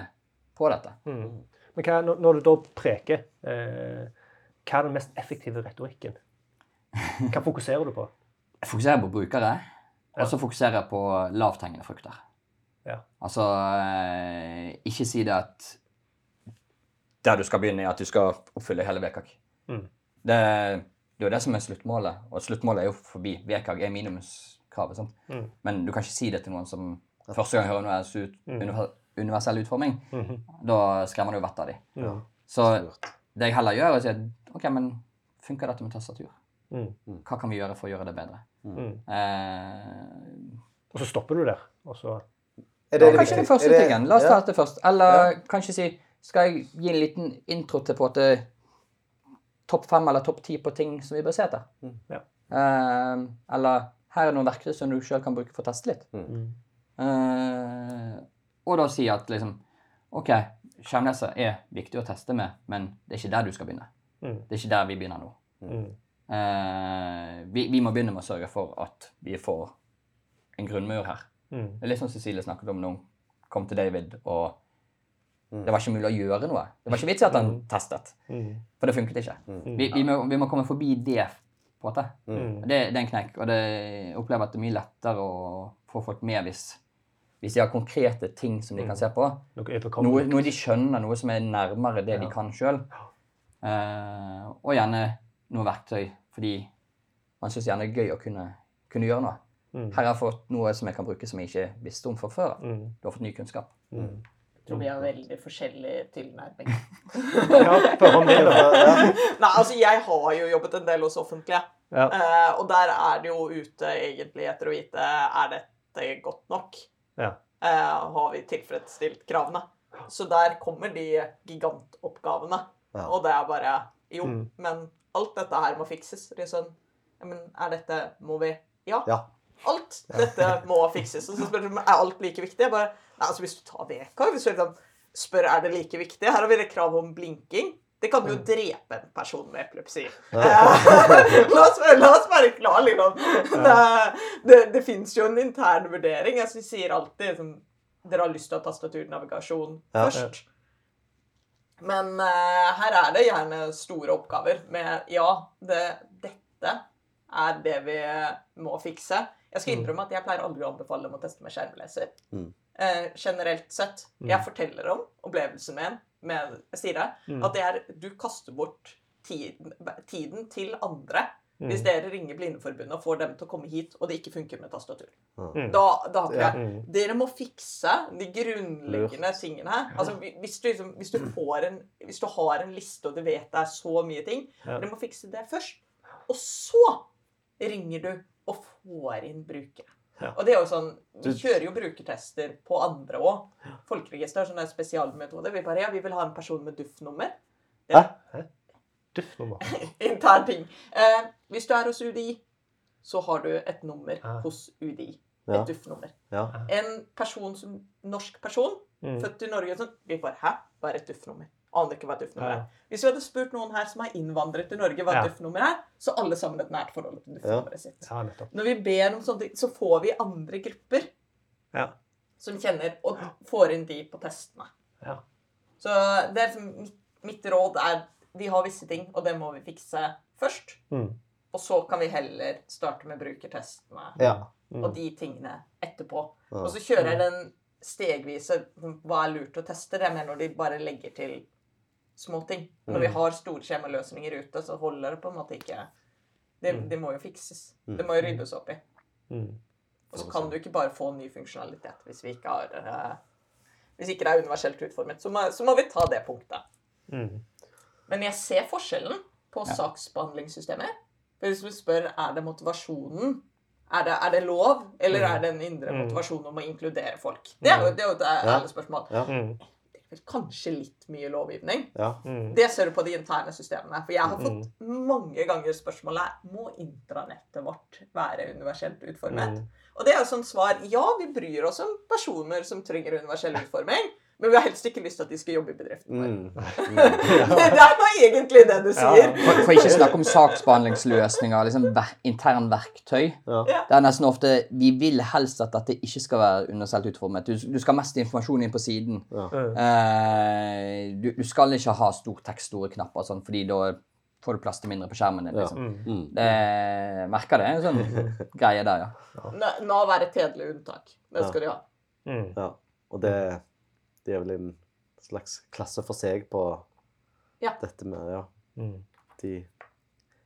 på dette. Mm. Men hva, når, når du da preker, eh, hva er den mest effektive retorikken? Hva fokuserer du på? Jeg fokuserer på brukere, og så fokuserer jeg på lavthengende frukter. Ja. Altså eh, ikke si det at der du skal begynne, er at du skal oppfylle hele VKK. Mm. Det, det er jo det som er sluttmålet. Og sluttmålet er jo forbi. VKG er minimumskravet. Mm. Men du kan ikke si det til noen som første gang hører universell, ut, Mm. universell utforming. -hmm. Da skremmer du vettet av dem. Ja. Så det jeg heller gjør, er å si at OK, men funker dette med tastatur? Mm. Hva kan vi gjøre for å gjøre det bedre? Mm. Eh, Og så stopper du der. Og så Er Ja, det kanskje den første Er det- tingen. La oss ja. ta dette først. Eller kanskje si Skal jeg gi en liten intro til på en måte topp fem eller topp ti på ting som vi bør se etter? Mm. Ja. Uh, eller her er noen verktøy som du sjøl kan bruke for å teste litt. Mm. Uh, og da si at liksom OK, skjermleser er viktig å teste med, men det er ikke der du skal begynne. Mm. Det er ikke der vi begynner nå. Mm. Eh, vi, vi må begynne med å sørge for at vi får en grunnmur her. Mm. Det er litt sånn Cecilie snakket om når hun kom til David, og. Det var ikke mulig å gjøre noe. Det var ikke vits i at han Mm. testet, Mm. for det funket ikke. Mm. Vi, vi, må, vi må komme forbi det, på. Mm. Det, det er en knekk, og det, opplever at det er mye lettere å få folk med hvis, hvis de har konkrete ting som de kan se på. Noe Noe, de skjønner, noe som er nærmere det de kan sjøl. Eh, og gjerne noe verktøy, fordi man syns gjerne det er gøy å kunne, kunne gjøre noe. Mm. Her har jeg fått noe som jeg kan bruke som jeg ikke visste om fra før. Du har fått ny kunnskap. Mm. Tror vi har veldig forskjellig tilnærming. [LAUGHS] Ja. Ja. Nei, altså jeg har jo jobbet en del hos offentlige. Ja. Uh, og der er det jo ute egentlig etter å vite er dette godt nok. Ja. Uh, har vi tilfredsstilt kravene? Så der kommer de gigantoppgavene. Ja. Og det er bare Jo, Mm. men alt dette her må fikses. Liksom, men er dette Må vi Ja. Ja. Alt dette må fikses. Og så spør de er alt like viktig. Jeg bare, nei, altså Hvis du tar VK, hvis du liksom spør er det like viktig Her har vi et krav om blinking. Det kan jo drepe en person med epilepsi. Eh, [LAUGHS] la, oss, la oss være klar, liksom. Det, det, det fins jo en intern vurdering. Jeg synes- sier alltid liksom, Dere har lyst til å ha tastaturnavigasjon Ja. først. Men uh, her er det gjerne store oppgaver med Ja, det, dette er det vi må fikse. Jeg skal Mm. innrømme at jeg pleier aldri å anbefale dem å teste med skjermleser. Mm. Eh, generelt sett. Mm. Jeg forteller om opplevelsen min med Sira. Mm. At det er Du kaster bort tiden, tiden til andre. Mm. Hvis dere ringer Blindeforbundet og får dem til å komme hit, og det ikke funker med tastatur. Mm. Da, da har jeg Mm. dere må fikse de grunnleggende tingene her. Altså, hvis, du, liksom, hvis, du får en, hvis du har en liste, og du vet det er så mye ting Ja. Dere må fikse det først. Og så ringer du og får inn brukere. Ja. Og det er jo sånn, Vi kjører jo brukertester på andre òg. Folkeregister sånn en spesialmetode. Vi bare ja, vi vil ha en person med duftnummer. Det. Hæ? Duftnummer. Intern [LAUGHS] ting. Eh, hvis du er hos UDI, så har du et nummer Hæ? hos UDI. Et Ja. DUF-nummer. Ja. En person som, norsk person, Mm. født i Norge, sånn, vi bare Hæ? Hva er et DUF-nummer? Aner ikke hva et DUF-nummer er. Hvis vi hadde spurt noen her som har innvandret til Norge hva Ja. et DUF-nummer er, så alle sammen et nært forhold til duftnummeret sitt. Ja. Når vi ber om sånne ting, så får vi andre grupper Ja. som kjenner, og får inn de på testene. Ja. Så det er mitt, mitt råd er vi har visse ting, og det må vi fikse først. Mm. Og så kan vi heller starte med brukertestene Ja. Mm. og de tingene etterpå. Ja. Og så kjører jeg den stegvise hva er lurt å teste. Det er mer når de bare legger til små ting. Når vi Mm. har store skjemaløsninger ute, så holder det på en måte ikke Det, Mm. det må jo fikses. Mm. Det må jo ryddes opp i. Mm. Og så kan du ikke bare få ny funksjonalitet hvis vi ikke har uh, Hvis ikke det er universelt utformet. Så må, så må vi ta det punktet. Mm. Men jeg ser forskjellen på Ja. saksbehandlingssystemer. For Hvis du spør er det motivasjonen er det, er det lov, eller Mm. er det en indre motivasjon om å inkludere folk? Det er jo, det er jo et ærlig spørsmål. Ja. Mm. Er kanskje litt mye lovgivning. Ja. Mm. Det ser du på de interne systemene. For jeg har Mm. fått mange ganger spørsmålet må intranettet vårt være universelt utformet. Mm. Og det er jo sånn svar ja, vi bryr oss om personer som trenger universell utforming, men vi har helst ikke lyst til at de skal jobbe i bedriften vår. Mm. [LAUGHS] Mm. Det er jo egentlig det du Ja. sier. For, for ikke snakke om saksbehandlingsløsninger, liksom ver intern verktøy. Ja. Det er nesten ofte Vi vil helst at dette ikke skal være universelt utformet. Du, du skal ha mest informasjon inn på siden. Ja. Mm. Eh, du, du skal ikke ha stor tekst, store knapper, og sånn, fordi da får du plass til mindre på skjermen din. Ja. Liksom. Mm. Mm. Det merker det. En sånn [LAUGHS] greie der, ja. Nav er et hederlig unntak. Det Ja. skal de ha. Mm. Ja. Og det, det er vel en slags klasse for seg på Ja. dette med ja, Mm. de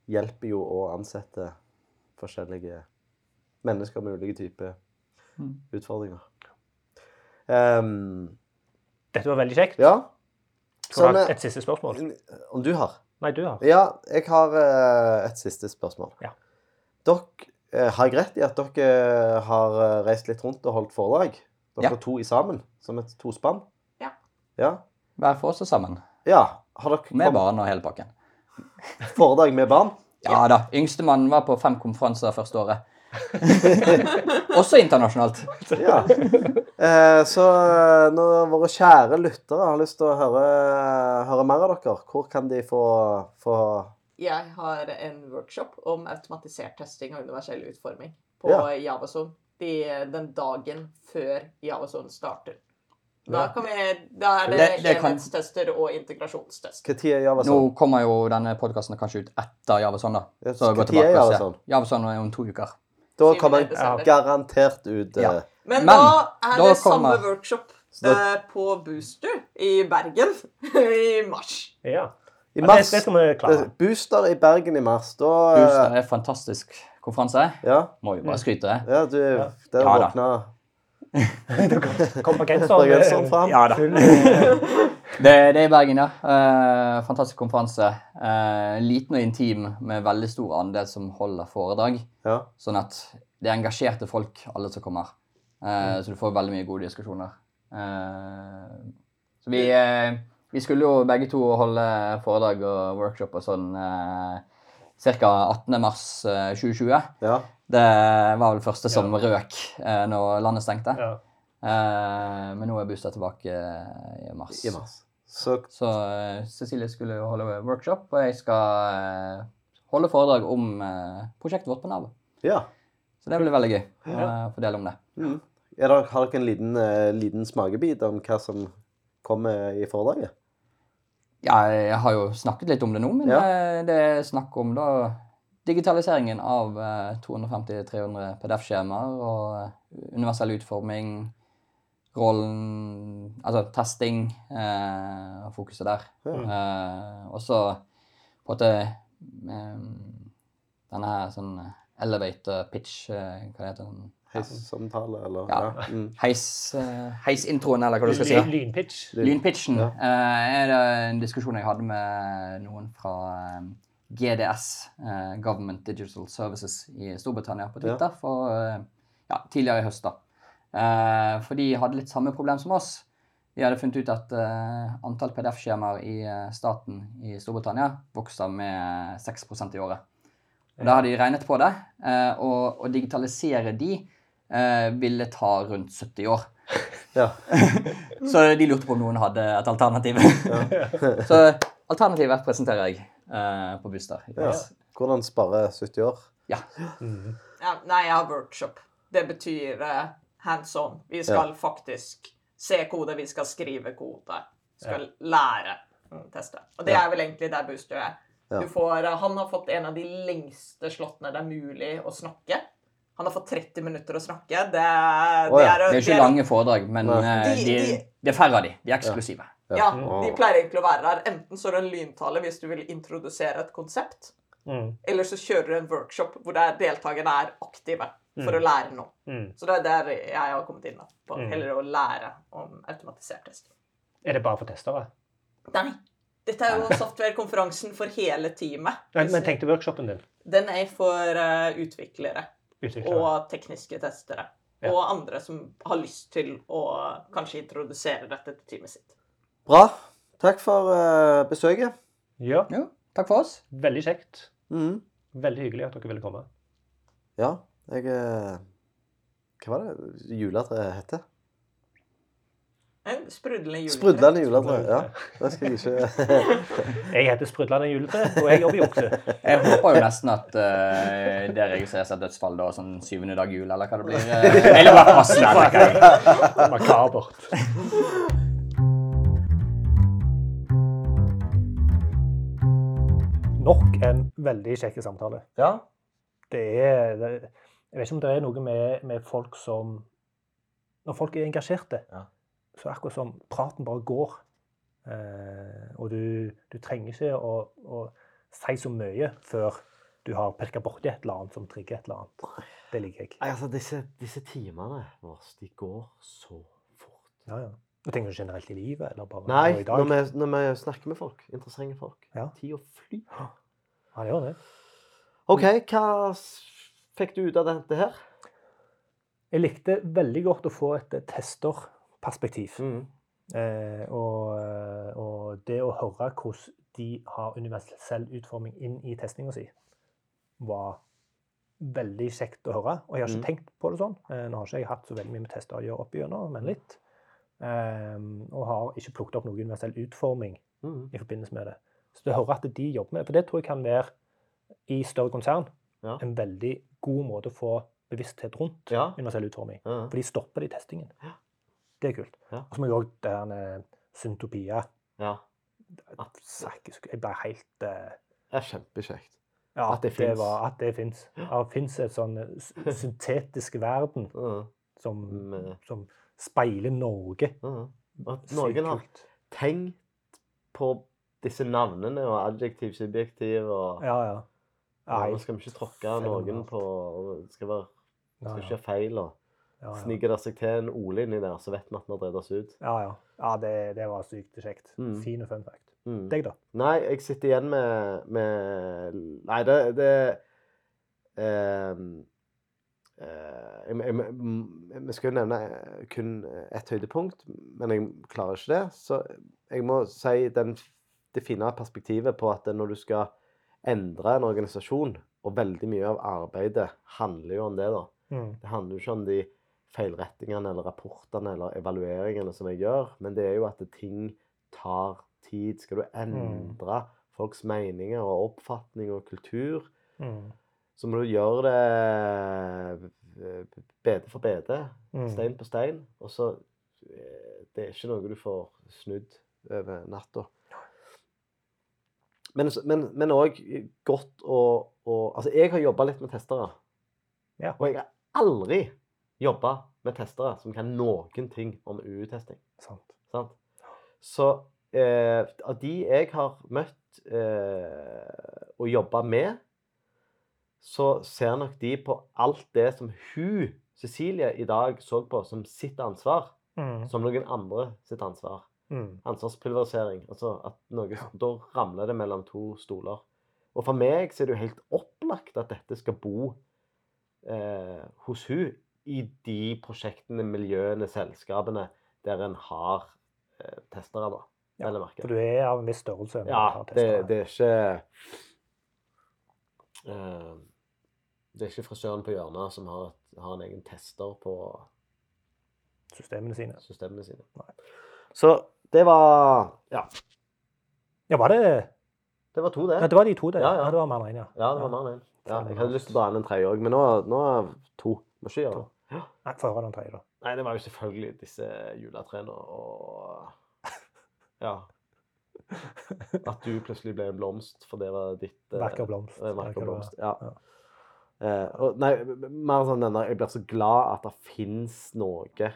hjelper jo å ansette forskjellige mennesker med ulike typer Mm. utfordringer. Um, Dette var veldig kjekt. ja. Sånn, et siste spørsmål? om du har? Nei, du har. Ja, jeg har uh, et siste spørsmål. Ja. Dere, uh, har jeg rett i at dere har eh, reist litt rundt og holdt foredrag? Dere Ja. to i sammen, som et tospann? Ja. Ja. Hver for oss og sammen. ja. Har dere Med barn og hele pakken. foredrag med barn? Ja da. Yngstemann var på fem konferanser første året. [LAUGHS] Også internasjonalt. Ja. Eh, så eh, når våre kjære lyttere har lyst til å høre, høre mer av dere, hvor kan de få, få Jeg har en workshop om automatisert testing av universell utforming på Ja. Javason de, den dagen før Javason starter. Da, kan vi, da er det, Det- det og integrasjonstest. Hva tid er Nå sånn? kommer jo denne podkasten kanskje ut etter Javason, da. Så gå tilbake og se. Javeson? Javeson er om to uker. Da kommer jeg garantert ut eh, Ja. Men, Men, da er da det samme workshop eh, på Booster i Bergen [LAUGHS] i mars. Ja. i ja det, det. Eh, Booster i Bergen i mars. Da eh, Booster er fantastisk konferanse. Ja, Må jo bare skryte. ja du Ja. Der Ja våkna Kom på fram. Ja da. Det, det er i Bergen, ja. Eh, fantastisk konferanse. Eh, liten og intim med veldig stor andel som holder foredrag. Ja. Sånn at det er engasjerte folk, alle som kommer. Eh, Så du får veldig mye gode diskusjoner. Eh, så vi, eh, vi skulle jo begge to holde foredrag og workshop og sånn eh, ca. 18. mars eh, 2020. ja. Det var vel første som røk eh, når landet stengte. Ja. Eh, men nå er Bustad tilbake eh, i mars. I mars. Så Så eh, Cecilie skulle jo holde workshop, og jeg skal eh, holde foredrag om eh, prosjektet vårt på Nav. ja. Så det blir veldig gøy å Ja. eh, få dele om det. Mm. Er har dere en liten, liten smakebit om hva som kommer i foredraget? Ja, jeg har jo snakket litt om det nå, men Ja. det er snakk om da digitaliseringen av eh, 250-300 PDF-skjemaer og eh, universell utforming, rollen Altså testing eh, og fokuset der. Ja. Eh, og så på en måte eh, denne her sånn elevator pitch eh, Hva heter den? Heissamtale, eller? Ja. Ja. Mm. Heis, eh, heisintroen, eller hva du skal si. Lyn- Lynpitch. Lynpitchen Ja. eh, er det en diskusjon jeg hadde med noen fra eh, GDS, eh, Government Digital Services i Storbritannia, på Twitter for eh, ja, tidligere i høst. da. Eh, for de hadde litt samme problem som oss. De hadde funnet ut at eh, antall PDF-skjemaer i eh, staten i Storbritannia vokser med 6% i året. Og Da har de regnet på det, eh, og å digitalisere de eh, ville ta rundt 70 år. Ja. [LAUGHS] Så de lurte på om noen hadde et alternativ. [LAUGHS] så alternativet presenterer jeg eh, på Buster. Ja. Hvordan spare 70 år? Ja. Mm. Ja, nei, jeg har workshop. Det betyr eh, hands on. Vi skal faktisk se kode, vi skal skrive kode. Skal lære å teste. Og det Ja. er vel egentlig der Booster er. Ja. Du får, eh, han har fått en av de lengste slottene det er mulig å snakke. Han har fått 30 minutter å snakke. Det, er- Å ja. er, Det er ikke lange foredrag, men eh, De- de, de- det er færre av de. De er eksklusive. Ja, de pleier egentlig å være der. Enten så er det en lyntale hvis du vil introdusere et konsept, Mm. eller så kjører du en workshop hvor deltakerne er aktive for Mm. å lære noe. Mm. Så det er der jeg har kommet inn på Mm. heller å lære om automatisert testing. Er det bare for testere? Nei, dette er jo softwarekonferansen for hele teamet. Nei, men tenk til workshopen din. Den er for eh, utviklere Utviklere. og tekniske testere. Ja. Og andre som har lyst til å kanskje introdusere dette til teamet sitt. Bra. Takk for uh, besøket. Ja, ja. takk for oss. veldig kjekt. Mm. Veldig hyggelig at dere ville komme. Ja, jeg eh, Hva var det juletreet heter? En sprudlende juletre. Sprudlende juletre. Ja, det skal jeg ikke [LAUGHS] Jeg heter Sprudlende juletre, og jeg jobber i Okse. Jeg håper jo nesten at uh, det registreres et dødsfall da, sånn syvende dag jul, eller hva det blir. [LAUGHS] Eller hva passende, tenker jeg. Makabert. [LAUGHS] Nok en veldig kjekk samtale. Ja. Det er det, Jeg vet ikke om det er noe med, med folk som Når folk er engasjerte, Ja. så er det akkurat som praten bare går. Eh, og du, du trenger ikke å, å si så mye før du har pirka borti et eller annet som trigger et eller annet. Det liker jeg. Nei, altså, disse, disse timene våre, de går så fort. Ja, ja. Tenker du generelt i livet, eller bare Nei, i dag? når vi, når vi snakker med folk, interessante folk. Ja. Tida flyr. Ja, det gjør det. OK, hva fikk du ut av dette her? Jeg likte veldig godt å få et eh, testerperspektiv. Mm. Eh, og, eh, og det å høre hvordan de har universell utforming inn i testinga si, var veldig kjekt å høre. Og jeg har ikke Mm. tenkt på det sånn. Eh, nå har ikke jeg hatt så veldig mye med tester å gjøre opp igjennom, men litt. Eh, og har ikke plukket opp noe universell utforming Mm. i forbindelse med det. Så det hører at de jobber med det, for det tror jeg kan være i større konsern Ja. en veldig god måte å få bevissthet rundt Ja. universell utforming. ja. For de stopper det i testingen. Ja. Det er kult. Ja. Og så må jeg òg med syntopia ja. Jeg ble helt uh... Det er kjempekjekt. Ja, At det finnes. At det fins. Det fins et sånn syntetisk verden som, som speiler Norge. ja. At noen har tenkt på disse navnene og adjektiv, subjektiv og Ja, ja. Nei. Nå skal vi ikke tråkke noen på Det skal, være, Ja, skal ikke være feil. og Ja, ja. Sniker det seg til en Ole inni der, så vet vi at vi har drevet oss ut. ja, ja. ja det, det var sykt kjekt. Mm. Fin og fun fact. Mm. Deg, da? Nei, jeg sitter igjen med, med Nei, det, det eh, Vi skal jo nevne kun ett høydepunkt, men jeg klarer ikke det. Så jeg må si den, det fine perspektivet på at når du skal endre en organisasjon, og veldig mye av arbeidet handler jo om det, da. Mm. Det handler jo ikke om de feilrettingene eller rapportene eller evalueringene som jeg gjør, men det er jo at ting tar tid. Skal du endre folks meninger og oppfatning og kultur, Mm. Så må du gjøre det eh, bete for bete, Mm. stein på stein. Og så eh, Det er ikke noe du får snudd over natta. Men s- men- men òg godt å, å Altså, jeg har jobba litt med testere. Ja. Og jeg har aldri jobba med testere som kan noen ting om UU-testing. Sant. Sant? Så eh, av de jeg har møtt eh, og jobba med, så ser nok de på alt det som hun, Cecilie, i dag så på som sitt ansvar, Mm. som noen andre sitt ansvar. Mm. Ansvarspulverisering. Altså at noe, Da ramler det mellom to stoler. Og for meg så er det jo helt opplagt at dette skal bo eh, hos hun i de prosjektene, miljøene, selskapene der en har eh, testere, da. Ja. For du er av en viss størrelse. Ja, det, det er ikke eh, Det er ikke frisøren på hjørnet som har, har en egen tester på Systemene sine. systemene sine. Nei. Så det var Ja, Ja, var det det var to, det. Ja, det var de to, det. Ja, ja. det var mer enn én, ja. Ja, det var mer enn én. Ja, jeg hadde lyst til å dra inn en tredje òg, men nå, nå er to. Må ikke gjøre det. Ja. Nei, Få høre den tredje, da. Nei, det var jo selvfølgelig disse juletrærne og Ja. [LAUGHS] At du plutselig ble en blomst, for det var ditt eh, Vakker blomst. Vakker blomst, ja. Eh, og, nei, mer sånn denne Jeg blir så glad at det fins noe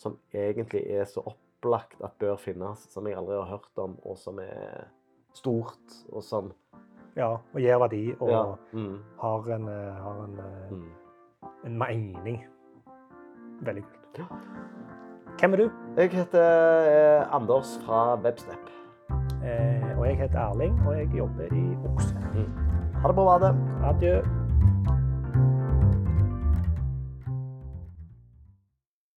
som egentlig er så opplagt at bør finnes, som jeg aldri har hørt om, og som er stort, og som Ja, og gir verdi og Ja. Mm, har en, eh, har en, eh, mm. en mening. Veldig kult. Hvem er du? Jeg heter eh, Anders fra Webstep. Eh, og jeg heter Erling, og jeg jobber i Okse. Ha det bra, ha det. Adjø.